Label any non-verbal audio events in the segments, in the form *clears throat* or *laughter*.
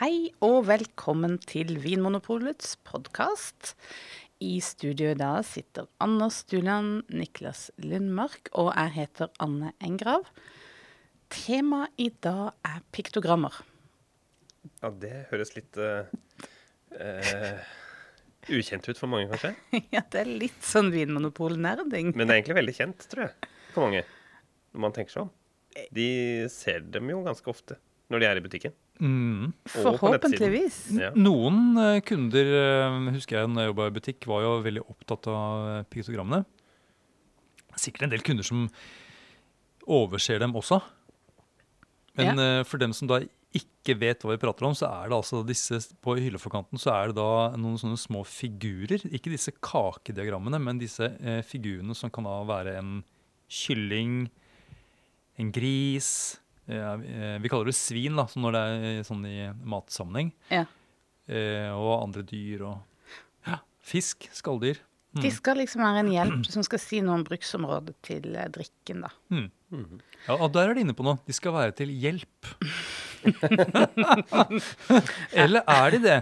Hei og velkommen til Vinmonopolets podkast. I studio i dag sitter Anna Stuland, Niklas Lundmark og jeg heter Anne Engrav. Temaet i dag er piktogrammer. Ja, det høres litt uh, uh, ukjent ut for mange, kanskje. *laughs* ja, det er litt sånn Vinmonopol-nerding. Men det er egentlig veldig kjent, tror jeg, for mange. Når man tenker seg om. De ser dem jo ganske ofte når de er i butikken. Mm. Forhåpentligvis. Ja. Noen uh, kunder, uh, husker jeg når jeg jobba i butikk, var jo veldig opptatt av piktogrammene. Sikkert en del kunder som overser dem også. Men ja. for dem som da ikke vet hva vi prater om, så er det altså disse på hylleforkanten så er det da noen sånne små figurer. Ikke disse kakediagrammene, men disse figurene som kan da være en kylling, en gris, eh, vi kaller det svin da, når det er sånn i matsammenheng. Ja. Eh, og andre dyr og ja, fisk. Skalldyr. Mm. De skal liksom være en hjelp som skal si noe om bruksområdet til eh, drikken, da. Mm. Mm. Ja, og der er de inne på noe. De skal være til hjelp. *laughs* Eller er de det?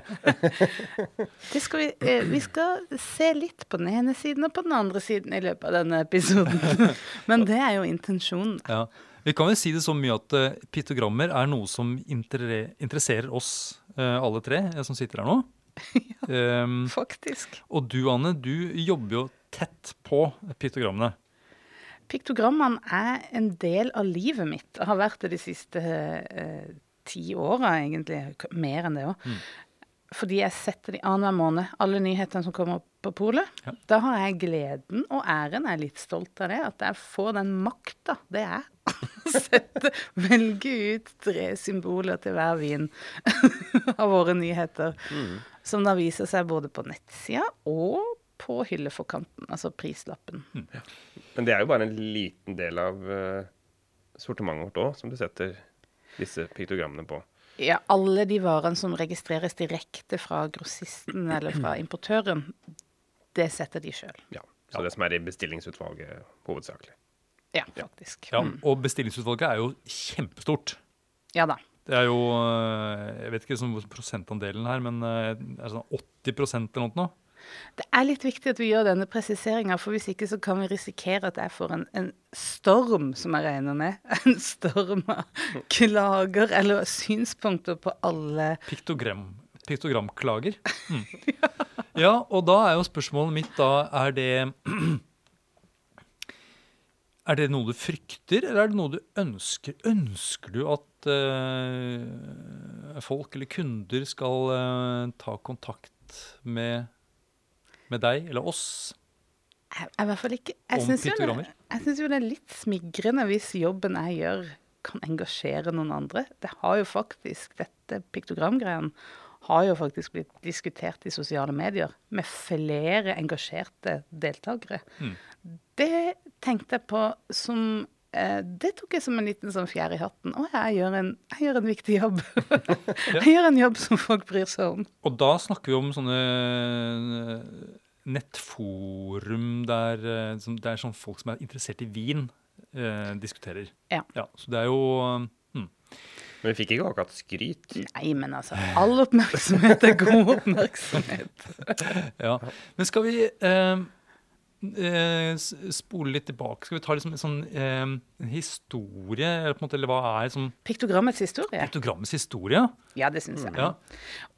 det skal vi, eh, vi skal se litt på den ene siden og på den andre siden i løpet av denne episoden. *laughs* Men det er jo intensjonen. Ja. Vi kan vel si det så mye at uh, piktogrammer er noe som interesserer oss uh, alle tre uh, som sitter her nå. *laughs* ja, um, faktisk. Og du Anne, du jobber jo tett på piktogrammene. Piktogrammene er en del av livet mitt. Det har vært det de siste ti åra, egentlig. Mer enn det òg. Mm fordi jeg setter de annenhver måned, alle nyhetene som kommer på polet. Ja. Da har jeg gleden og æren, jeg er litt stolt av det, at jeg får den makta det er sette, velge ut tre symboler til hver vin *laughs* av våre nyheter. Mm. Som da viser seg både på nettsida og på hylleforkanten, altså prislappen. Mm. Ja. Men det er jo bare en liten del av uh, sortimentet vårt òg, som du setter disse piktogrammene på. Ja, alle de varene som registreres direkte fra grossisten eller fra importøren, det setter de sjøl. Ja, så det som er i bestillingsutvalget hovedsakelig. Ja, faktisk. Ja, mm. Og bestillingsutvalget er jo kjempestort. Ja da. Det er jo eh, Jeg vet ikke sånn prosentandelen her, men det er det sånn 80% eller noe? Det er litt viktig at vi gjør denne presiseringa, for hvis ikke så kan vi risikere at jeg får en, en storm, som jeg regner med. *laughs* En storm av klager eller synspunkter på alle Piktogram, Piktogramklager. *laughs* Mm. ja, og da er jo spørsmålet mitt da Er det *clears throat* Er det noe du frykter, eller er det noe du ønsker? Ønsker du at uh, folk eller kunder skal uh, ta kontakt med med deg eller oss jeg, jeg, hvert fall ikke. Jeg syns jo, jo, det er litt smigrende hvis jobben jeg gjør, kan engasjere noen andre. Det har jo faktisk, dette piktogramgreien har jo faktisk blitt diskutert i sosiale medier med flere engasjerte deltakere. Mm. Det tenkte jeg på som eh, Det tok jeg som en liten sånn fjær i hatten. Å, jeg gjør en, jeg gjør en viktig jobb. *laughs* jeg gjør en jobb som folk bryr seg om. Og da snakker vi om sånne nettforum der, eh, der sånn folk som er interessert i vin, eh, diskuterer. Ja. ja. Så det er jo mm. Men vi fikk ikke akkurat skryt. Nei, men altså All oppmerksomhet er god oppmerksomhet. *laughs* ja. Men skal vi eh, eh, spole litt tilbake? Skal vi ta liksom en sånn eh, historie, eller, på en måte, eller hva er som Piktogrammets historie? Piktogrammets historie? Ja, det syns jeg. Ja.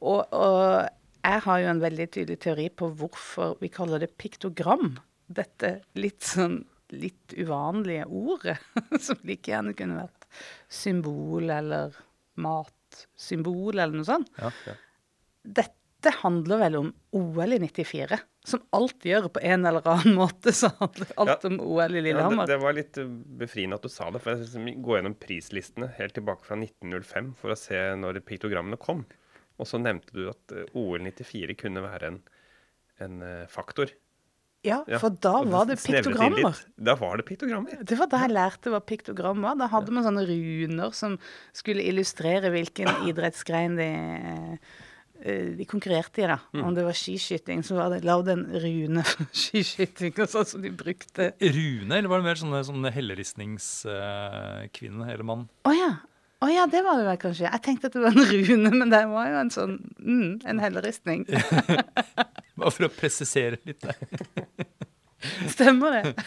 Og, og jeg har jo en veldig tydelig teori på hvorfor vi kaller det piktogram. Dette litt sånn litt uvanlige ordet, *laughs* som like gjerne kunne vært symbol eller matsymbol eller noe sånt. Ja, ja. Dette handler vel om OL i 94. Som alt gjør på en eller annen måte, så handler alt ja, om OL i Lillehammer. Det, det, var litt uh, befriende at du sa det. for Jeg vi går gjennom prislistene helt tilbake fra 1905 for å se når piktogrammene kom. Og så nevnte du at eh, OL 94 kunne være en, en eh, faktor. Ja, for ja, da var det piktogrammer. Da var det piktogrammer. Det var da jeg lærte hva piktogram var. Da hadde man sånne runer som skulle illustrere hvilken *clears throat* idrettsgrein de, eh, de konkurrerte i. da. Mm. Om det var skiskyting, så var det lagd en rune for *laughs* skiskyting. og sånn som de brukte. Rune, eller var det mer sånne, sånne helleristningskvinne eller mann? Å oh, ja. Å ja, det var det vel kanskje. Jeg tenkte at det var en rune, men det var jo en sånn mm, en helleristning. *laughs* Bare for å presisere litt der. Stemmer det? *laughs*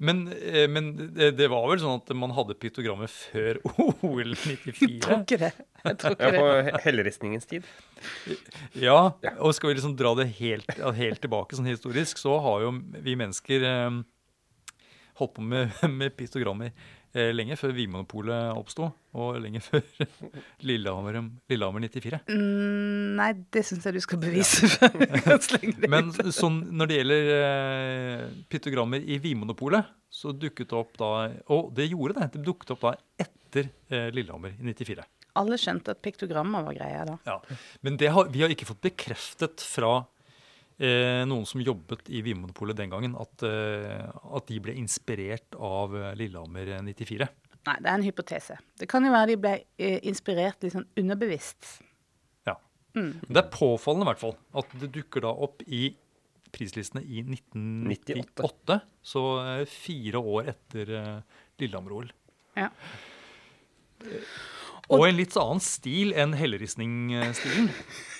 Men, eh, men det, det var vel sånn at man hadde piktogrammet før *laughs* OL Jeg 94? tror ikke det. Jeg tror Ja, ikke på det. he- helleristningens tid. Ja, og skal vi liksom dra det helt, helt tilbake sånn historisk, så har jo vi mennesker eh, holdt på med, *laughs* med piktogrammer eh, lenge før Vinmonopolet oppsto, og lenge før *laughs* Lillehammer, Lillehammer 94. Mm, nei, det syns jeg du skal bevise det Men sånn, når det gjelder eh, piktogrammer i Vinmonopolet, så dukket det opp da Og det gjorde det. Det dukket opp da etter eh, Lillehammer i 94. Alle skjønte at piktogrammer var greia da. Ja. Men det har, vi har ikke fått bekreftet fra eh, noen som jobbet i Vinmonopolet den gangen, at, eh, at de ble inspirert av eh, Lillehammer 94. Nei, det er en hypotese. Det kan jo være de ble eh, inspirert litt sånn underbevisst. Ja. Mm. Det er påfallende i hvert fall at det dukker da opp i prislistene i 1998. Så eh, fire år etter eh, Lillehammer-OL. Ja. Og en litt annen stil enn helleristning-stilen. *laughs*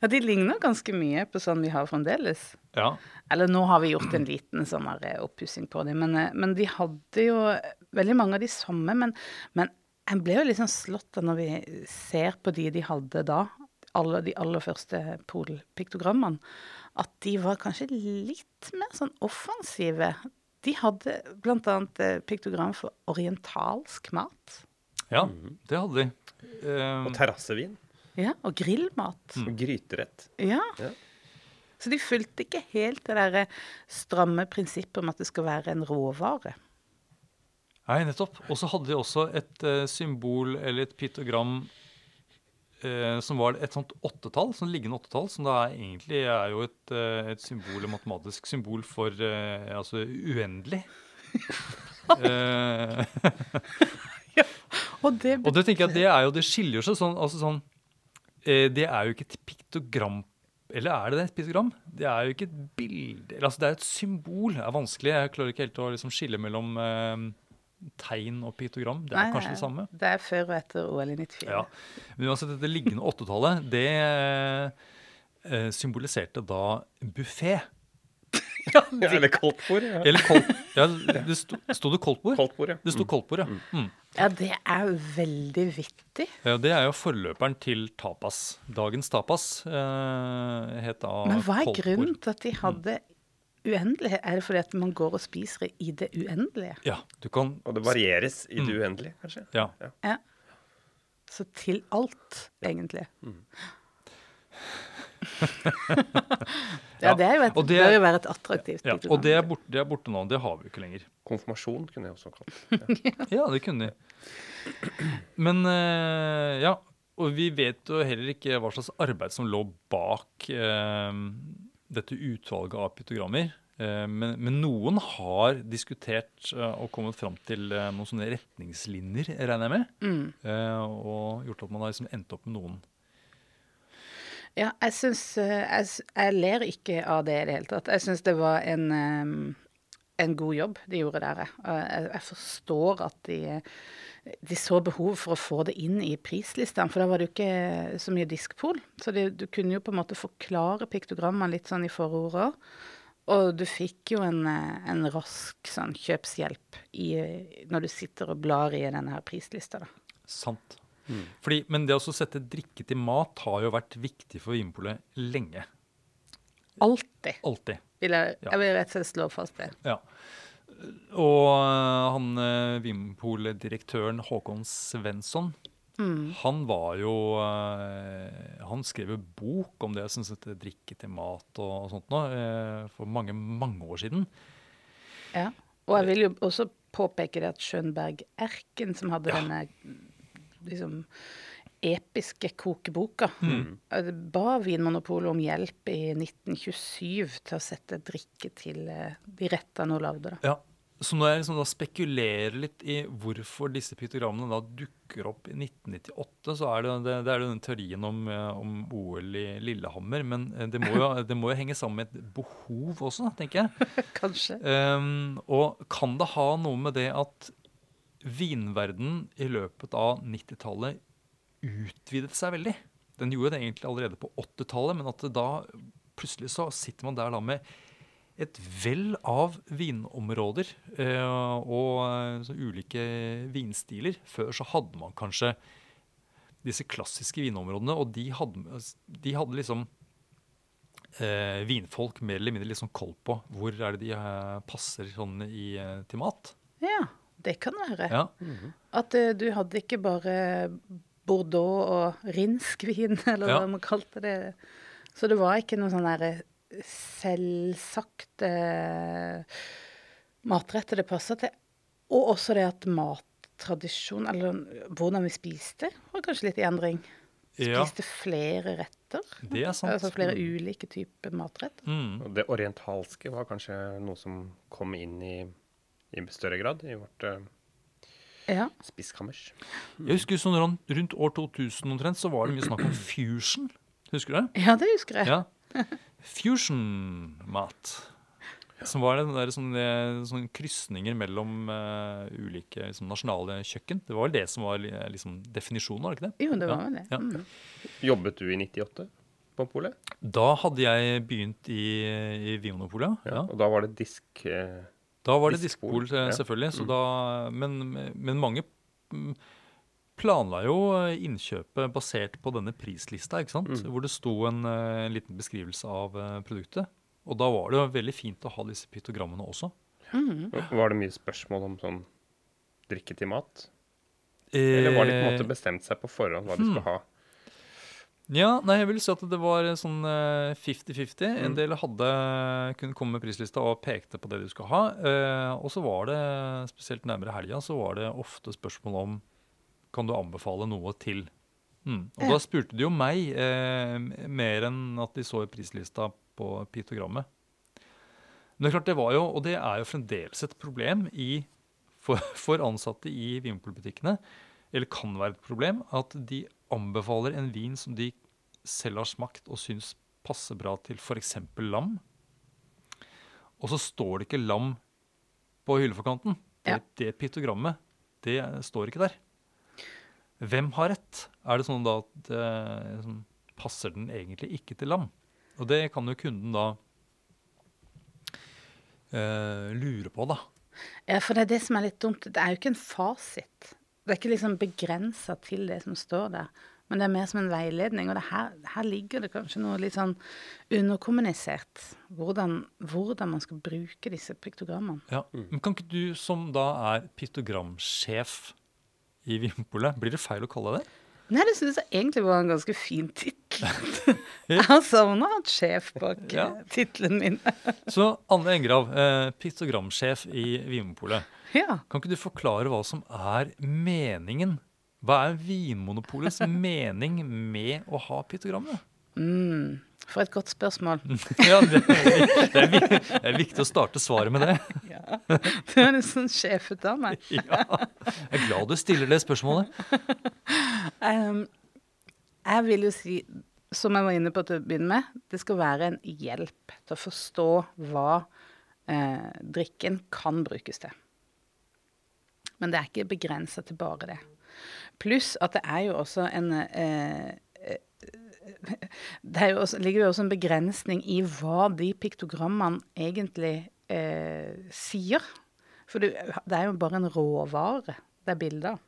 ja, de ligner ganske mye på sånn vi har fremdeles. Ja. Eller nå har vi gjort en liten sånn eh, oppussing på dem, men, eh, men de hadde jo veldig mange av de samme. Men, men jeg ble jo liksom slått av når vi ser på de de hadde da, alle de aller første polpiktogrammene, at de var kanskje litt mer sånn offensive. De hadde bl.a. piktogram for orientalsk mat. ja, det hadde de. Uh, Og terrassevin. Ja, og grillmat. Og gryterett. Ja. Ja. Så de fulgte ikke helt det der stramme prinsippet om at det skal være en råvare. Nei, nettopp. Og så hadde de også et uh, symbol eller et pitogram uh, som var et sånt åttetall, sånn liggende åttetall, som da er, egentlig er jo et, uh, et symbol, et matematisk symbol for eh, altså uendelig. *laughs* *laughs* ja. Og det, og det tenker jeg, det er jo, det skiller seg sånn, altså sånn eh, Det er jo ikke et piktogram eller er det det, et piktogram? Det er jo ikke et bilde altså Det er et symbol. Det er vanskelig. Jeg klarer ikke helt å liksom skille mellom eh, tegn og piktogram. Det er Nei, kanskje det samme. Det er før og etter OL i 94. Ja. Men uansett, dette liggende åttetallet, det eh, symboliserte da buffé. *laughs* Ja, eller koldtbord. Ja. Eller kold... Ja, det sto, sto det koldtbord? Koldtbord, ja. Det sto koldtbord, ja. Mm. Ja, det er veldig vittig. ja. Det er jo forløperen til tapas. Dagens tapas eh, het da Men hva er koldtbord. grunnen til at de hadde uendelighet? Er det fordi at man går og spiser i det uendelige? Ja, du kan Og det varieres i det uendelige, kanskje. Ja. Ja. Så til alt, egentlig. Ja, det er jo et, Og det- bør jo være et attraktivt ja. piktogram. Og det er, borte, det er borte nå. Det har vi jo ikke lenger. Konfirmasjon kunne jeg også kalt det. *laughs* Ja, det kunne de. Men eh, ja. Og vi vet jo heller ikke hva slags arbeid som lå bak eh, dette utvalget av pytogrammer. Eh, men, men noen har diskutert eh, og kommet fram til eh, noen sånne retningslinjer, regner jeg med. Mm. Eh, og gjort at man har liksom endt opp med noen. Ja, jeg syns eh, jeg, jeg ler ikke av det i det hele tatt. Jeg syns det var en, eh, en god jobb de gjorde der. jeg. Jeg, forstår at de, de så behov for å få det inn i prislistene, for da var det jo ikke så mye diskpol. Så det, du kunne jo på en måte forklare piktogrammene litt sånn i forordet. Og du fikk jo en, eh, en rask sånn kjøpshjelp i, når du sitter og blar i denne her prislista. Sant. Fordi, men det å sette drikke til mat har jo vært viktig for Vinpolet lenge. Alltid. Alltid. Vil jeg, Ja. jeg vil rett og slett slå fast det. Ja. Og øh, han øh, Vimpol-direktøren Håkon Svensson, han var jo øh, Han skrev jo bok om det som heter drikke til mat og, sånt nå, øh, for mange, mange år siden. Ja. Og jeg vil jo også påpeke det at Schönberg Erken, som hadde denne liksom episke kokeboka, Mm. ba Vinmonopolet om hjelp i 1927 til å sette drikke til eh, de rettene hun lagde. Ja. Så når jeg liksom da spekulerer litt i hvorfor disse piktogrammene da dukker opp i 1998, så er det, det, det er den teorien om, eh, om OL i Lillehammer. Men eh, det må, jo, *laughs* det må jo henge sammen med et behov også, tenker jeg. *laughs* Kanskje. Um, og kan det ha noe med det at vinverdenen i løpet av 90-tallet utvidet seg veldig. Den gjorde det egentlig allerede på 80-tallet, men at da plutselig så sitter man der da med et vell av vinområder eh, og eh, ulike vinstiler. Før så hadde man kanskje disse klassiske vinområdene, og de hadde, de hadde liksom eh, vinfolk mer eller mindre liksom koll på hvor er det de eh, passer sånn i, til mat. Ja, det kan være. Ja. At uh, du hadde ikke bare Bordeaux og rinskvin, *laughs* eller Ja. hva man kalte det. Så det var ikke noe sånn derre uh, matretter det passa til. Og også det at mattradisjon, eller hvordan vi spiste, var kanskje litt i endring. Ja. Spiste flere retter. Det er sant. Altså flere ulike typer matretter. Mm. Det orientalske var kanskje noe som kom inn i, i større grad i vårt uh, Ja. spiskammers. Jeg husker sånn rundt, år 2000 omtrent, så var det mye snakk om fusion. Husker du det? ja, det husker jeg. Ja. Fusion-mat. Som var den der sånne, sånne krysninger mellom uh, ulike liksom, nasjonale kjøkken. Det var vel det som var liksom, definisjonen, var det ikke det? Jo, det var Ja, vel det. ja. Mm. Jobbet du i 98 på polet? Da hadde jeg begynt i, i Vinmonopolet. Ja. Og da var det disk eh, Da var det Diskpol, eh, ja. selvfølgelig. Så Mm. da, men, men mange mm, planla jo innkjøpet basert på denne prislista, ikke sant? Mm. hvor det sto en, eh, en liten beskrivelse av eh, produktet. Og da var det jo veldig fint å ha disse piktogrammene også. Mm. Var det mye spørsmål om sånn drikke til mat? Eller var de på en måte Eh, bestemt seg på forhånd hva de hmm. skulle ha? Ja, nei, jeg vil si at det var sånn eh, 50-50. En Mm. del hadde, kunne komme med prislista og pekte på det du skulle ha. Eh, og så var det, spesielt nærmere helga, så var det ofte spørsmål om kan du anbefale noe til. Mm. Og Ja. da spurte de jo meg eh, mer enn at de så prislista på pitogrammet. Men det er klart det var jo, og det er jo fremdeles et problem i, for, for ansatte i vinmonopolbutikkene, eller kan være et problem, at de anbefaler en vin som de selv har smakt og syns passer bra til f.eks. lam. Og så står det ikke lam på hylleforkanten. Det, Ja. det piktogrammet, det står ikke der. Hvem har rett? Er det sånn da at eh, passer den egentlig ikke til lam? Og det kan jo kunden da eh, lure på, da. Ja, for det er det som er litt dumt. Det er jo ikke en fasit. Det er ikke liksom begrensa til det som står der. Men det er mer som en veiledning. Og det her, her ligger det kanskje noe litt sånn underkommunisert. Hvordan, hvordan man skal bruke disse piktogrammene. Ja. Men kan ikke du, som da er piktogramsjef i Vimpole, blir det feil å kalle deg det? Nei, det syns jeg egentlig var en ganske fin tittel. *laughs* *laughs* Jeg har savna et sjef bak Ja. eh, tittelen min. *laughs* Så Anne Engrav, eh, piktogramsjef i Vinmonopolet. Ja. Kan ikke du forklare hva som er meningen? Hva er Vinmonopolets mening med å ha piktogrammet? Mm, for et godt spørsmål. *laughs* Ja, det, det, er, det er viktig å starte svaret med det. *laughs* Ja. Du er nesten sjefet av meg. Ja. Jeg er glad du stiller det spørsmålet. *laughs* Um, jeg vil jo si, som jeg var inne på til å begynne med, det skal være en hjelp til å forstå hva eh, drikken kan brukes til. Men det er ikke begrensa til bare det. Pluss at det er jo også en eh, Det jo også, ligger jo også en begrensning i hva de piktogrammene egentlig eh, sier. For det, det er jo bare en råvare det er bilder.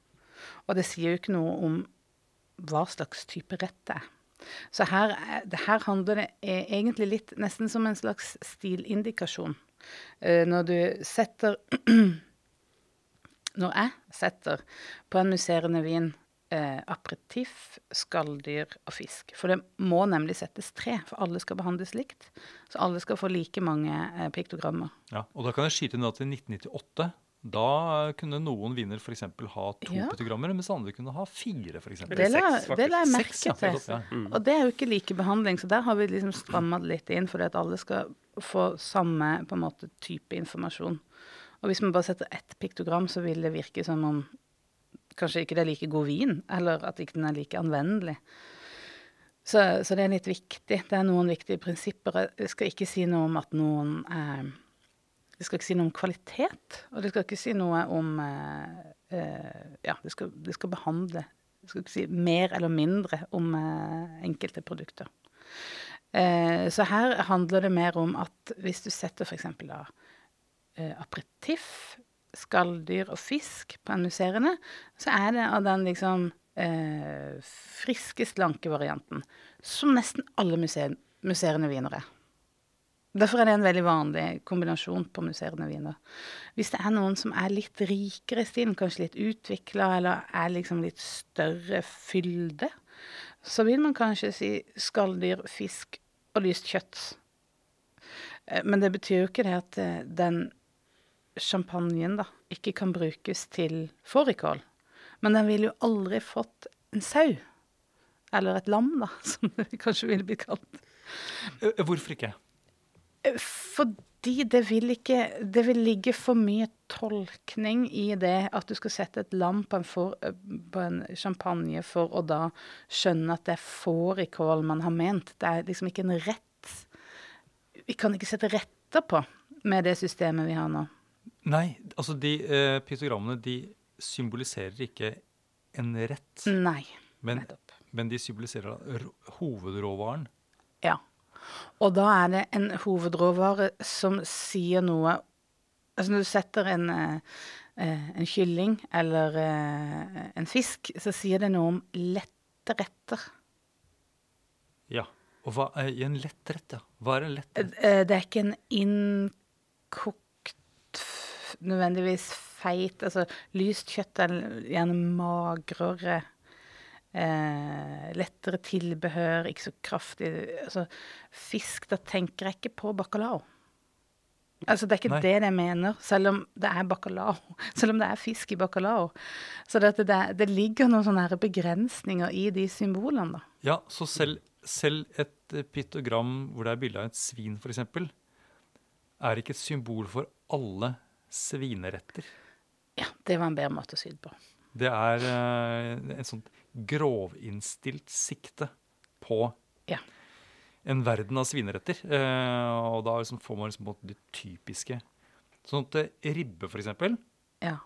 Og det sier jo ikke noe om hva slags type rett det er. Så her, er- her handler det e- egentlig litt nesten som en slags stilindikasjon. Eh, når du setter *clears throat* Når jeg setter på en musserende vin eh, aperitiff, skalldyr og fisk. For det må nemlig settes tre, for alle skal behandles likt. Så alle skal få like mange eh, piktogrammer. Ja, og da kan jeg skyte inn at i 1998 da kunne noen viner f.eks. ha to Ja. piktogrammer, mens andre kunne ha fire. For eksempel. Det la, det la jeg merke til. nettopp, ja. Og det er jo ikke likebehandling, så der har vi liksom stramma det litt inn, fordi at alle skal få samme på en måte type informasjon. Og hvis man bare setter ett piktogram, så vil det virke som om kanskje ikke det er like god vin, eller at ikke den er like anvendelig. Så, så det er litt viktig. Det er noen viktige prinsipper. Jeg skal ikke si noe om at noen eh, Det skal ikke si noe om kvalitet, og det skal ikke si noe om eh, eh, Ja, det skal, det skal behandle jeg skal ikke si mer eller mindre om eh, enkelte produkter. Eh, så her handler det mer om at hvis du setter f.eks. da eh, aperitiff, skalldyr og fisk på en musserende, så er det av den liksom eh, friske, slanke varianten. Som nesten alle museer, viner er. Derfor er det en veldig vanlig kombinasjon på musserende viner. Hvis det er noen som er litt rikere i stilen, kanskje litt utvikla, eller er liksom litt større fylde, så vil man kanskje si skalldyr, fisk og lyst kjøtt. Eh, Men det betyr jo ikke det at eh, den champagnen da ikke kan brukes til fårikål. Men den ville jo aldri fått en sau. Eller et lam, da, *laughs* som det kanskje ville blitt kalt. Eh, Hvorfor ikke? Eh, Fordi det vil ikke Det vil ligge for mye tolkning i det at du skal sette et lam på en, for, eh, på en champagne for å da skjønne at det er fårikål man har ment. Det er liksom ikke en rett. Vi kan ikke sette retter på med det systemet vi har nå. Nei, altså de eh, piktogrammene de symboliserer ikke en rett, Nei, men, nettopp. men de symboliserer hovedråvaren. Ja. Og da er det en hovedråvare som sier noe Altså når du setter en, eh, eh, en kylling eller eh, en fisk, så sier det noe om lette retter. Ja. Og hva er en lett rett, ja? Hva er en lett rett? Det er ikke en innkokt, nødvendigvis feit Altså lyst kjøtt er gjerne magrere. Eh, lettere tilbehør, ikke så kraftig Altså fisk, da tenker jeg ikke på bacalao. Altså Det er ikke Nei. det jeg mener, selv om det er bacalao. *laughs* Selv om det er fisk i bacalao. Så det, det, det ligger noen sånne begrensninger i de symbolene, da. Ja, så selv, selv et pittogram piktogram hvor det er bilde av et svin, f.eks., er ikke et symbol for alle svineretter. Ja, det var en bedre måte å sy det på. Det er uh, et sånt grovinnstilt sikte på Ja. en verden av svineretter. Uh, og da liksom får man liksom det typiske. Sånn at eh, ribbe, for eksempel, Ja.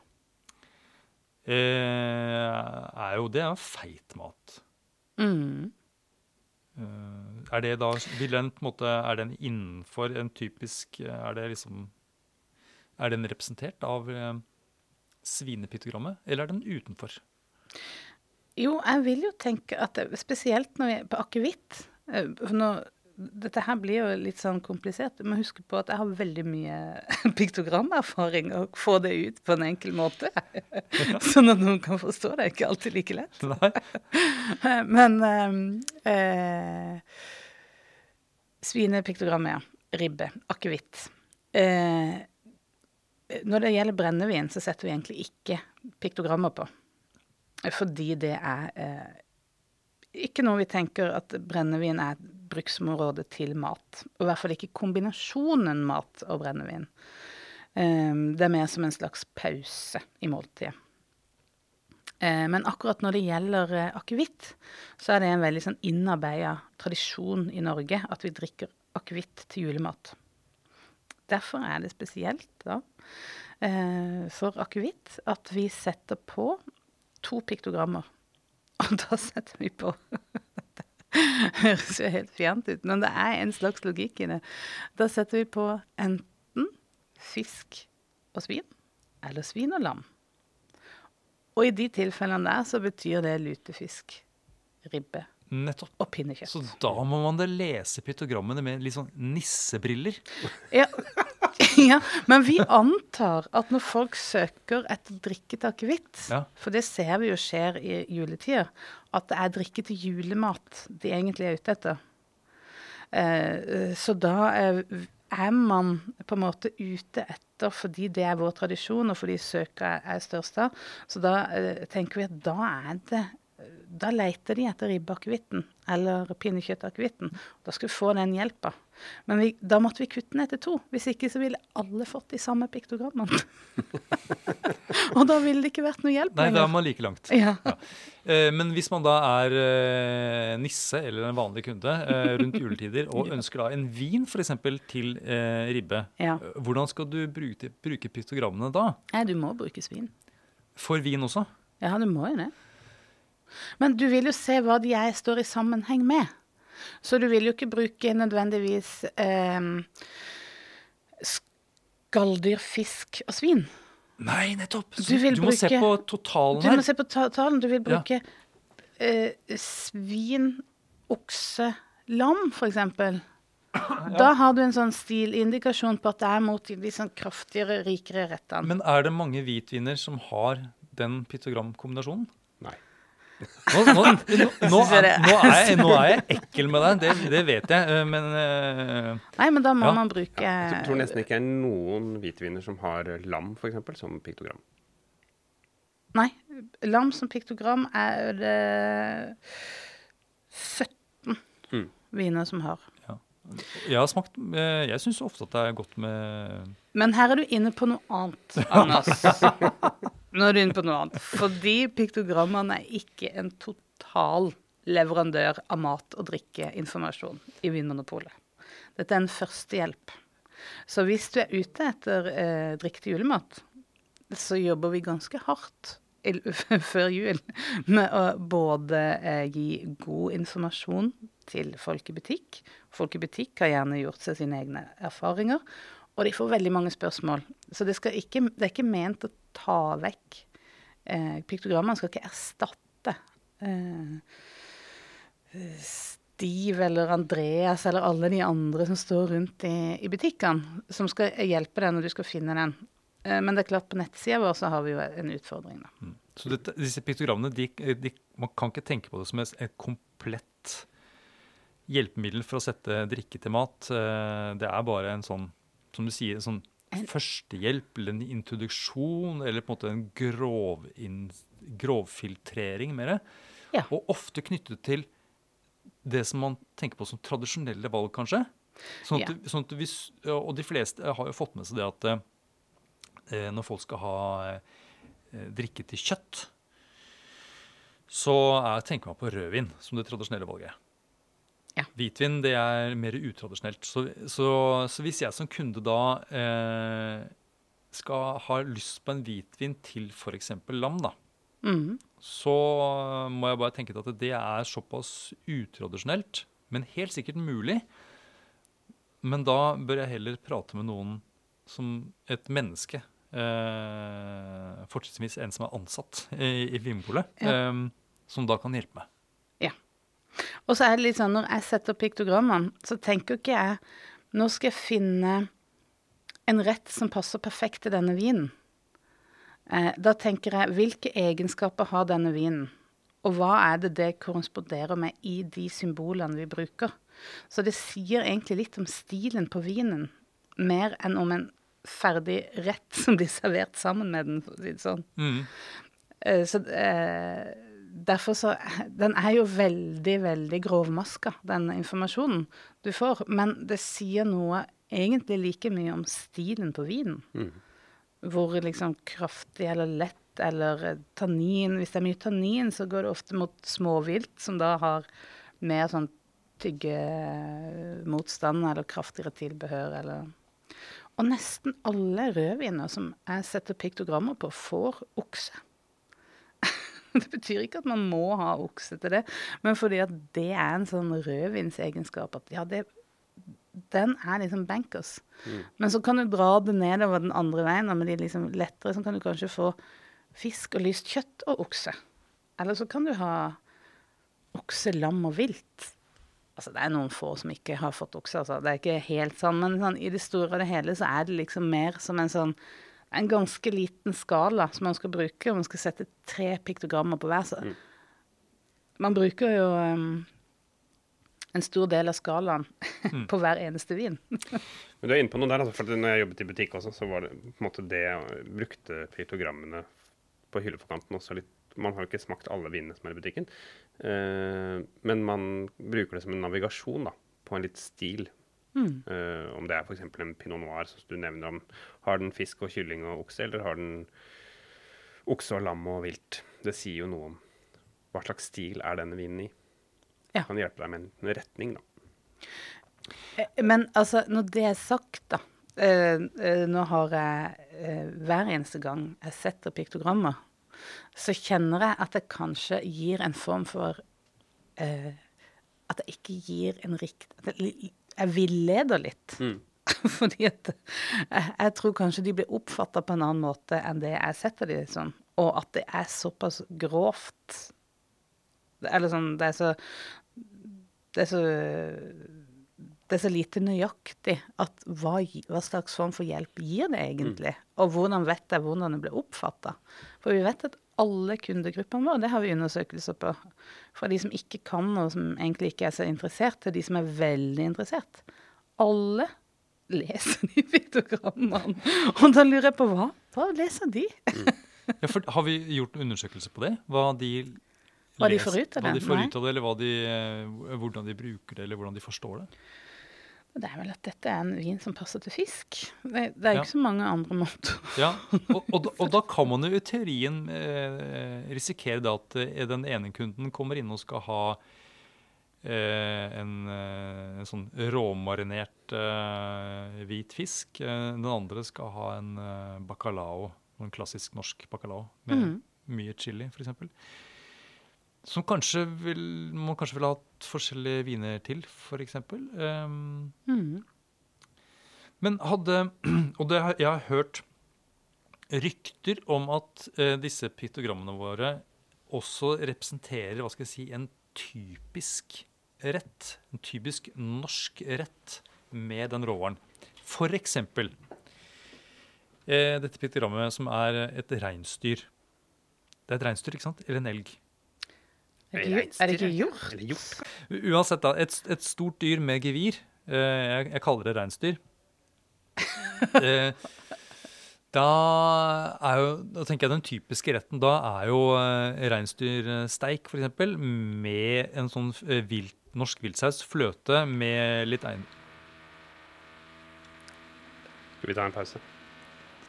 eh, er jo det er feit mat. Mm. Eh, er det da vil den på en måte, Er den innenfor en typisk Er det liksom Er den representert av eh, svinepyktogrammet, eller er den utenfor? Jo, jeg vil jo tenke at spesielt når vi er på akevitt eh, Dette her blir jo litt sånn komplisert. Du må huske på at jeg har veldig mye *laughs* piktogramerfaring, og få det ut på en enkel måte. *laughs* sånn at noen kan forstå det. er Ikke alltid like lett. Nei? *laughs* Men eh, eh, Svinepiktogrammet, ja. Ribbe. Akevitt. Eh, når det gjelder brennevin, så setter vi egentlig ikke piktogrammer på. Fordi det er eh, ikke noe vi tenker at brennevin er et bruksområde til mat. Og i hvert fall ikke kombinasjonen mat og brennevin. Eh, det er mer som en slags pause i måltidet. Eh, men akkurat når det gjelder eh, akevitt, så er det en veldig sånn innarbeida tradisjon i Norge at vi drikker akevitt til julemat. Derfor er det spesielt da eh, for akevitt at vi setter på to piktogrammer. *laughs* Og da setter vi på *laughs* høres jo helt fjernt ut, men det er en slags logikk i det. Da setter vi på enten fisk og svin, eller svin og lam. Og i de tilfellene der så betyr det lutefisk, ribbe Nettopp. og pinnekjøtt. Så da må man da lese piktogrammene med litt sånn nissebriller. Ja. *laughs* ja, men vi antar at når folk søker etter drikke til akevitt, Ja. for det ser vi jo skjer i juletider, at det er drikke til julemat de egentlig er ute etter. Eh, så da eh, er man på en måte ute etter fordi det er vår tradisjon, og fordi søket er, er størst da. Så da eh, tenker vi at da er det da leter de etter ribbeakevitten eller pinnekjøttakevitten. Da skulle vi få den hjelpa. Men vi, da måtte vi kutte ned til to. Hvis ikke så ville alle fått de samme piktogrammene. *laughs* og da ville det ikke vært noe hjelp Nei, da er man like langt. Ja. Eh, men hvis man da er eh, nisse eller en vanlig kunde eh, rundt juletider og *laughs* ønsker da en vin f.eks. til ribbe, Ja. hvordan skal du bruke, bruke piktogrammene da? Nei, du må bruke svin. For vin også? Ja, du må jo det. Men du vil jo se hva de jeg står i sammenheng med. Så du vil jo ikke bruke nødvendigvis eh, skalldyr, fisk og svin. Nei, nettopp! Du du må se på totalen her. Du må se på totalen. Du vil Ja. bruke eh, svin, okse, lam, for eksempel. Da har du en sånn stilindikasjon på at det er mot de sånn kraftigere, rikere rettene. Men er det mange hvitviner som har den piktogramkombinasjonen? Nå, nå, nå, *laughs* nå, er, nå, er jeg, nå er jeg ekkel med deg, det, det vet jeg. eh, Men uh, Nei, men da må Ja. man bruke Jeg tror nesten ikke det er noen hvitviner som har lam, f.eks., som piktogram. Nei. Lam som piktogram er det 17 Mm. viner som har. jeg har smakt eh, Jeg syns ofte at det er godt med Men her er du inne på noe annet, *laughs* Anders. Nå er du inne på noe annet. Fordi piktogrammene er ikke en total leverandør av mat- og drikkeinformasjon i Vinmonopolet. Dette er en førstehjelp. Så hvis du er ute etter eh, drikk til julemat, så jobber vi ganske hardt *laughs* før jul med å både eh, gi god informasjon til folk i butikk. Folk i butikk har gjerne gjort seg sine egne erfaringer. Og de får veldig mange spørsmål. Så det, ikke, det er ikke ment å ta vekk eh, Piktogrammene skal ikke erstatte eh, Steve eller Andreas eller alle de andre som står rundt i, i butikkene, som skal hjelpe deg når du skal finne den. Eh, men det er klart, på nettsida vår så har vi jo en utfordring, da. Så dette, disse piktogrammene, de, de, man kan ikke tenke på det som et, et komplett hjelpemiddel for å sette drikke til mat. Eh, Det er bare en sånn, som du sier, sånn førstehjelp eller en introduksjon, eller på en måte en grovinnfiltrering grovfiltrering mer. Ja. Og ofte knyttet til det som man tenker på som tradisjonelle valg, kanskje. Sånn at, Ja. sånn at hvis, og de fleste har jo fått med seg det at eh, når folk skal ha eh, drikke til kjøtt, så er, tenker man på rødvin som det tradisjonelle valget. Ja. Hvitvin det er mer utradisjonelt. Så, så, så hvis jeg som kunde da eh, skal ha lyst på en hvitvin til f.eks. lam, da, mm. så må jeg bare tenke at det er såpass utradisjonelt, men helt sikkert mulig. Men da bør jeg heller prate med noen som et menneske. Eh, fortrinnsvis en som er ansatt i, i Vinpolet, Ja. eh, som da kan hjelpe meg. Og så er det litt sånn, når jeg setter piktogrammene, så tenker ikke jeg Nå skal jeg finne en rett som passer perfekt til denne vinen. Eh, da tenker jeg hvilke egenskaper har denne vinen? Og hva er det det korresponderer med i de symbolene vi bruker? Så det sier egentlig litt om stilen på vinen, mer enn om en ferdig rett *laughs* som blir servert sammen med den, for å si det sånn. Eh, Så eh, derfor så Den er jo veldig, veldig grovmaska, den informasjonen du får. Men det sier noe egentlig like mye om stilen på vinen. Hvor liksom kraftig eller lett eller eh, tannin Hvis det er mye tannin, så går det ofte mot småvilt, som da har mer sånn tyggemotstand eller kraftigere tilbehør eller Og nesten alle rødviner som jeg setter piktogrammer på, får okse. *laughs* Det betyr ikke at man må ha okse til det, men fordi at det er en sånn rødvinsegenskap at ja, det, den er liksom bankers. Men så kan du dra det nedover den andre veien, og med de liksom lettere, så kan du kanskje få fisk og lyst kjøtt og okse. Eller så kan du ha okse, lam og vilt. Altså, det er noen få som ikke har fått okse, altså. Det er ikke helt sånn, men sånn, i det store og det hele så er det liksom mer som en sånn en ganske liten skala som man skal bruke, og man skal sette tre piktogrammer på hver. Så man bruker jo um, en stor del av skalaen *laughs* på hver eneste vin. *laughs* Men du er inne på noe der, altså, for når jeg jobbet i butikk også, så var det på en måte det jeg brukte piktogrammene på hylleforkanten også litt Man har jo ikke smakt alle vinene som er i butikken, uh, men man bruker det som en navigasjon da, på en litt stil. Eh, om det er f.eks. en pinot noir, som du nevner om. Har den fisk og kylling og okse, eller har den okse og lam og vilt? Det sier jo noe om hva slags stil er denne vinen i. Ja. Kan hjelpe deg med en retning, da. Eh, Men altså, når det er sagt, da Uh, uh, Nå har jeg hver eneste gang jeg setter piktogrammer, så kjenner jeg at det kanskje gir en form for At det ikke gir en rikt... At det, li- jeg villeder litt. Mm. *laughs* Fordi at jeg, tror kanskje de blir oppfatta på en annen måte enn det jeg setter de som. Og at det er såpass grovt Eller sånn Det er så Det er så det er så lite nøyaktig at hva, hva slags form for hjelp gir det egentlig? Og hvordan vet jeg hvordan det blir oppfatta? For vi vet at alle kundegruppene våre, det har vi undersøkelser på, fra de som ikke kan og som egentlig ikke er så interessert, til de som er veldig interessert. Alle leser de *laughs* piktogrammene. Og da lurer jeg på hva? Hva leser de? Ja, for, har vi gjort undersøkelser på det? Hva de, Hva de får ut av hva det? de får ut av det, eller hva de, eh, hvordan de bruker det, eller hvordan de forstår det? Det er vel at dette er en vin som passer til fisk. Det, det er jo Ja. ikke så mange andre måter. *laughs* Ja, og, og, da- og da *laughs* kan man jo i teorien eh, risikere det at eh, den ene kunden kommer inn og skal ha eh, en, eh, en sånn råmarinert eh, hvit fisk. Eh, den andre skal ha en bacalao, en klassisk norsk bacalao med Mhm. mye chili, f.eks. Som kanskje vil, man kanskje vil ha hatt forskjellige viner til, f.eks. Um, mm. men hadde *clears throat* Og det, jeg har hørt rykter om at eh, disse piktogrammene våre også representerer hva skal jeg si, en typisk rett. En typisk norsk rett med den råvaren. For eksempel eh, dette piktogrammet som er et reinsdyr. Det er et reinsdyr, ikke sant? Eller en elg. Er det ikke, er det ikke hjort? Eller hjort. Uansett, da. Et, et stort dyr med gevir. Eh, jeg, jeg kaller det reinsdyr. *laughs* Eh, da er jo Da tenker jeg den typiske retten da er jo eh, reinsdyrsteik, f.eks. Med en sånn vilt, norsk viltsaus. Fløte med litt ein... Skal vi ta en pause?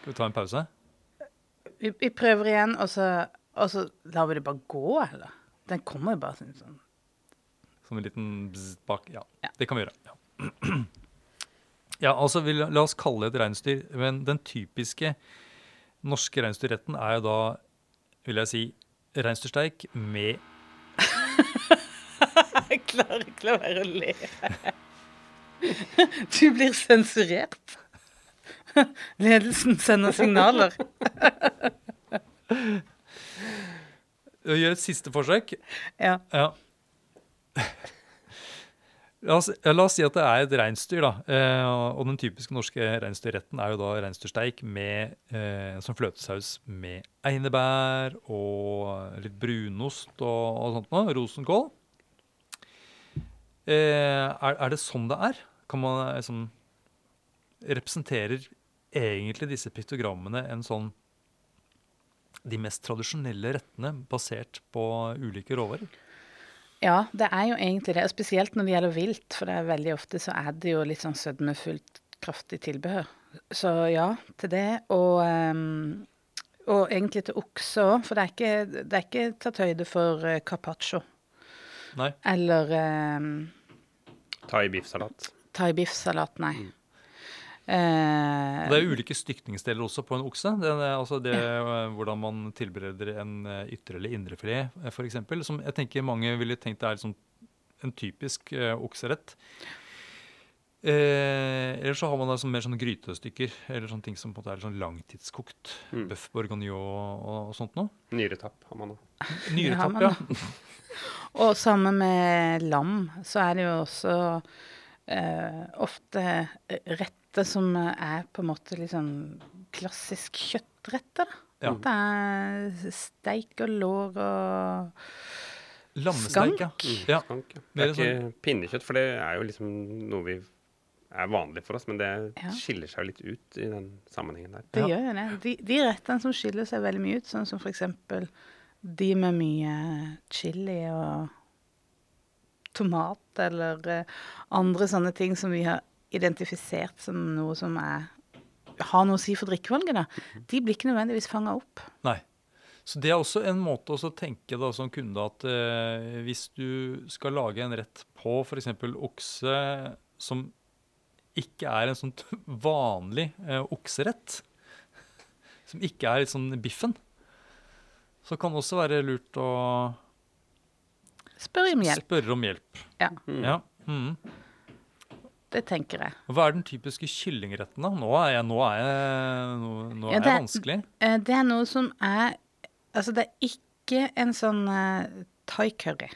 Skal vi ta en pause? Vi, vi prøver igjen, og så, og så lar vi det bare gå, eller? Den kommer jo bare sånn. sånn. Som en liten bzz bak. Ja, Ja. det kan vi gjøre. Ja, *clears throat* ja altså vi, la oss kalle det et reinsdyr. Men den typiske norske reinsdyrretten er jo da, vil jeg si, reinsdyrsteik med *laughs* Jeg klarer ikke å være å le. *laughs* Du blir sensurert. *laughs* Ledelsen sender signaler. Gjør et siste forsøk. Ja. Ja. La oss, la oss si at det er et reinsdyr, da. Eh, og den typiske norske reinsdyrretten er jo da reinsdyrsteik med eh, som fløtesaus med einebær og litt brunost og, og sånt noe. Rosenkål. Eh, er, er det sånn det er? Kan man liksom Representerer egentlig disse piktogrammene en sånn de mest tradisjonelle rettene basert på ulike råvarer? ja, det er jo egentlig det. Spesielt når det gjelder vilt, for det er veldig ofte så er det jo litt sånn sødmefullt, kraftig tilbehør. Så ja, til det. Og, ehm, og egentlig til okse òg, for det er, ikke, det er ikke tatt høyde for eh, carpaccio. Nei. Eller um, Thai biffsalat. thai biff-salat, nei. Og Det er ulike stykningsdeler også på en okse. Det, er altså det, eh, Hvordan man tilbereder en eh, ytre- eller indrefilet, filet, eksempel, Som jeg tenker mange ville tenkt er liksom en typisk eh, okserett. Eh, eller så har man da sånn mer sånn grytestykker, eller sånne ting som på en måte er sånn langtidskokt. Mm. Bøff bourgognon og, og sånt noe. Nyretapp har man òg. *laughs* Nyretapp, man ja. *laughs* Og sammen med lam, så er det jo også eh, ofte retter som er på en måte litt sånn klassisk kjøttretter. da. Ja. Det er steik og lår og Lammesteik, ja. Skank? ja. Skank, ja. Det er ikke pinnekjøtt, for det er jo liksom noe vi er vanlig for oss, men det Ja. skiller seg jo litt ut i den sammenhengen der. Det Ja. gjør jo det. De, de rettene som skiller seg veldig mye ut, sånn som eksempel de med mye chili og tomat, eller eh, andre sånne ting som vi har identifisert som noe som er, har noe å si for drikkevalget, da. De blir ikke nødvendigvis fanga opp. Nei. Så det er også en måte å tenke da, som kunde at eh, hvis du skal lage en rett på f.eks. okse som ikke er en sånn *laughs* vanlig eh, okserett, *laughs* som ikke er litt sånn biffen, Så kan det også være lurt å Spørre om hjelp. spørre om hjelp. Ja, Ja. Mm. Det tenker jeg. Hva er den typiske kyllingretten, da? Nå er jeg, nå er jeg, nå, nå Ja, er det jeg er- vanskelig. Eh, Det er noe som er Altså, det er ikke en sånn uh, thai curry.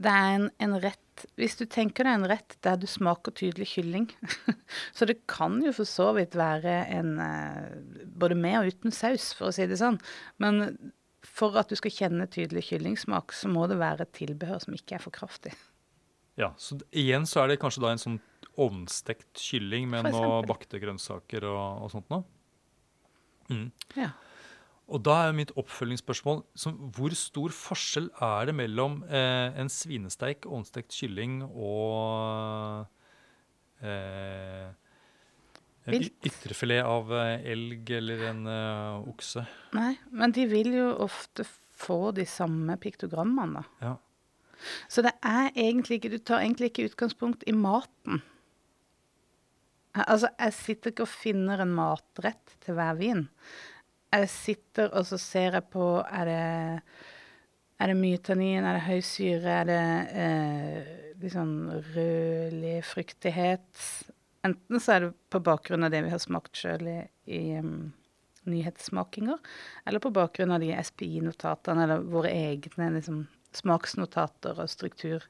Det er en, en rett Hvis du tenker deg en rett der du smaker tydelig kylling *laughs* Så det kan jo for så vidt være en uh, Både med og uten saus, for å si det sånn. Men for at du skal kjenne tydelig kyllingsmak, så må det være et tilbehør som ikke er for kraftig. Ja, så igjen så er det kanskje da en sånn ovnstekt kylling med noen noe bakte grønnsaker og, og sånt noe. Mm. Ja. Og da er mitt oppfølgingsspørsmål som, hvor stor forskjell er det mellom eh, en svinesteik, ovnstekt kylling og eh, en ytrefilet av eh, elg eller en eh, okse? Nei, men de vil jo ofte få de samme piktogrammene. Ja. Så det er egentlig ikke Du tar egentlig ikke utgangspunkt i maten. Altså, jeg sitter ikke og finner en matrett til hver vin. Jeg sitter og så ser jeg på Er det, er det mye tannin, er det høy syre, er det eh, litt sånn rødlig fruktighet? Enten så er det på bakgrunn av det vi har smakt sjøl i, i um, nyhetssmakinger, eller på bakgrunn av de SPI-notatene, eller våre egne liksom, smaksnotater og struktur.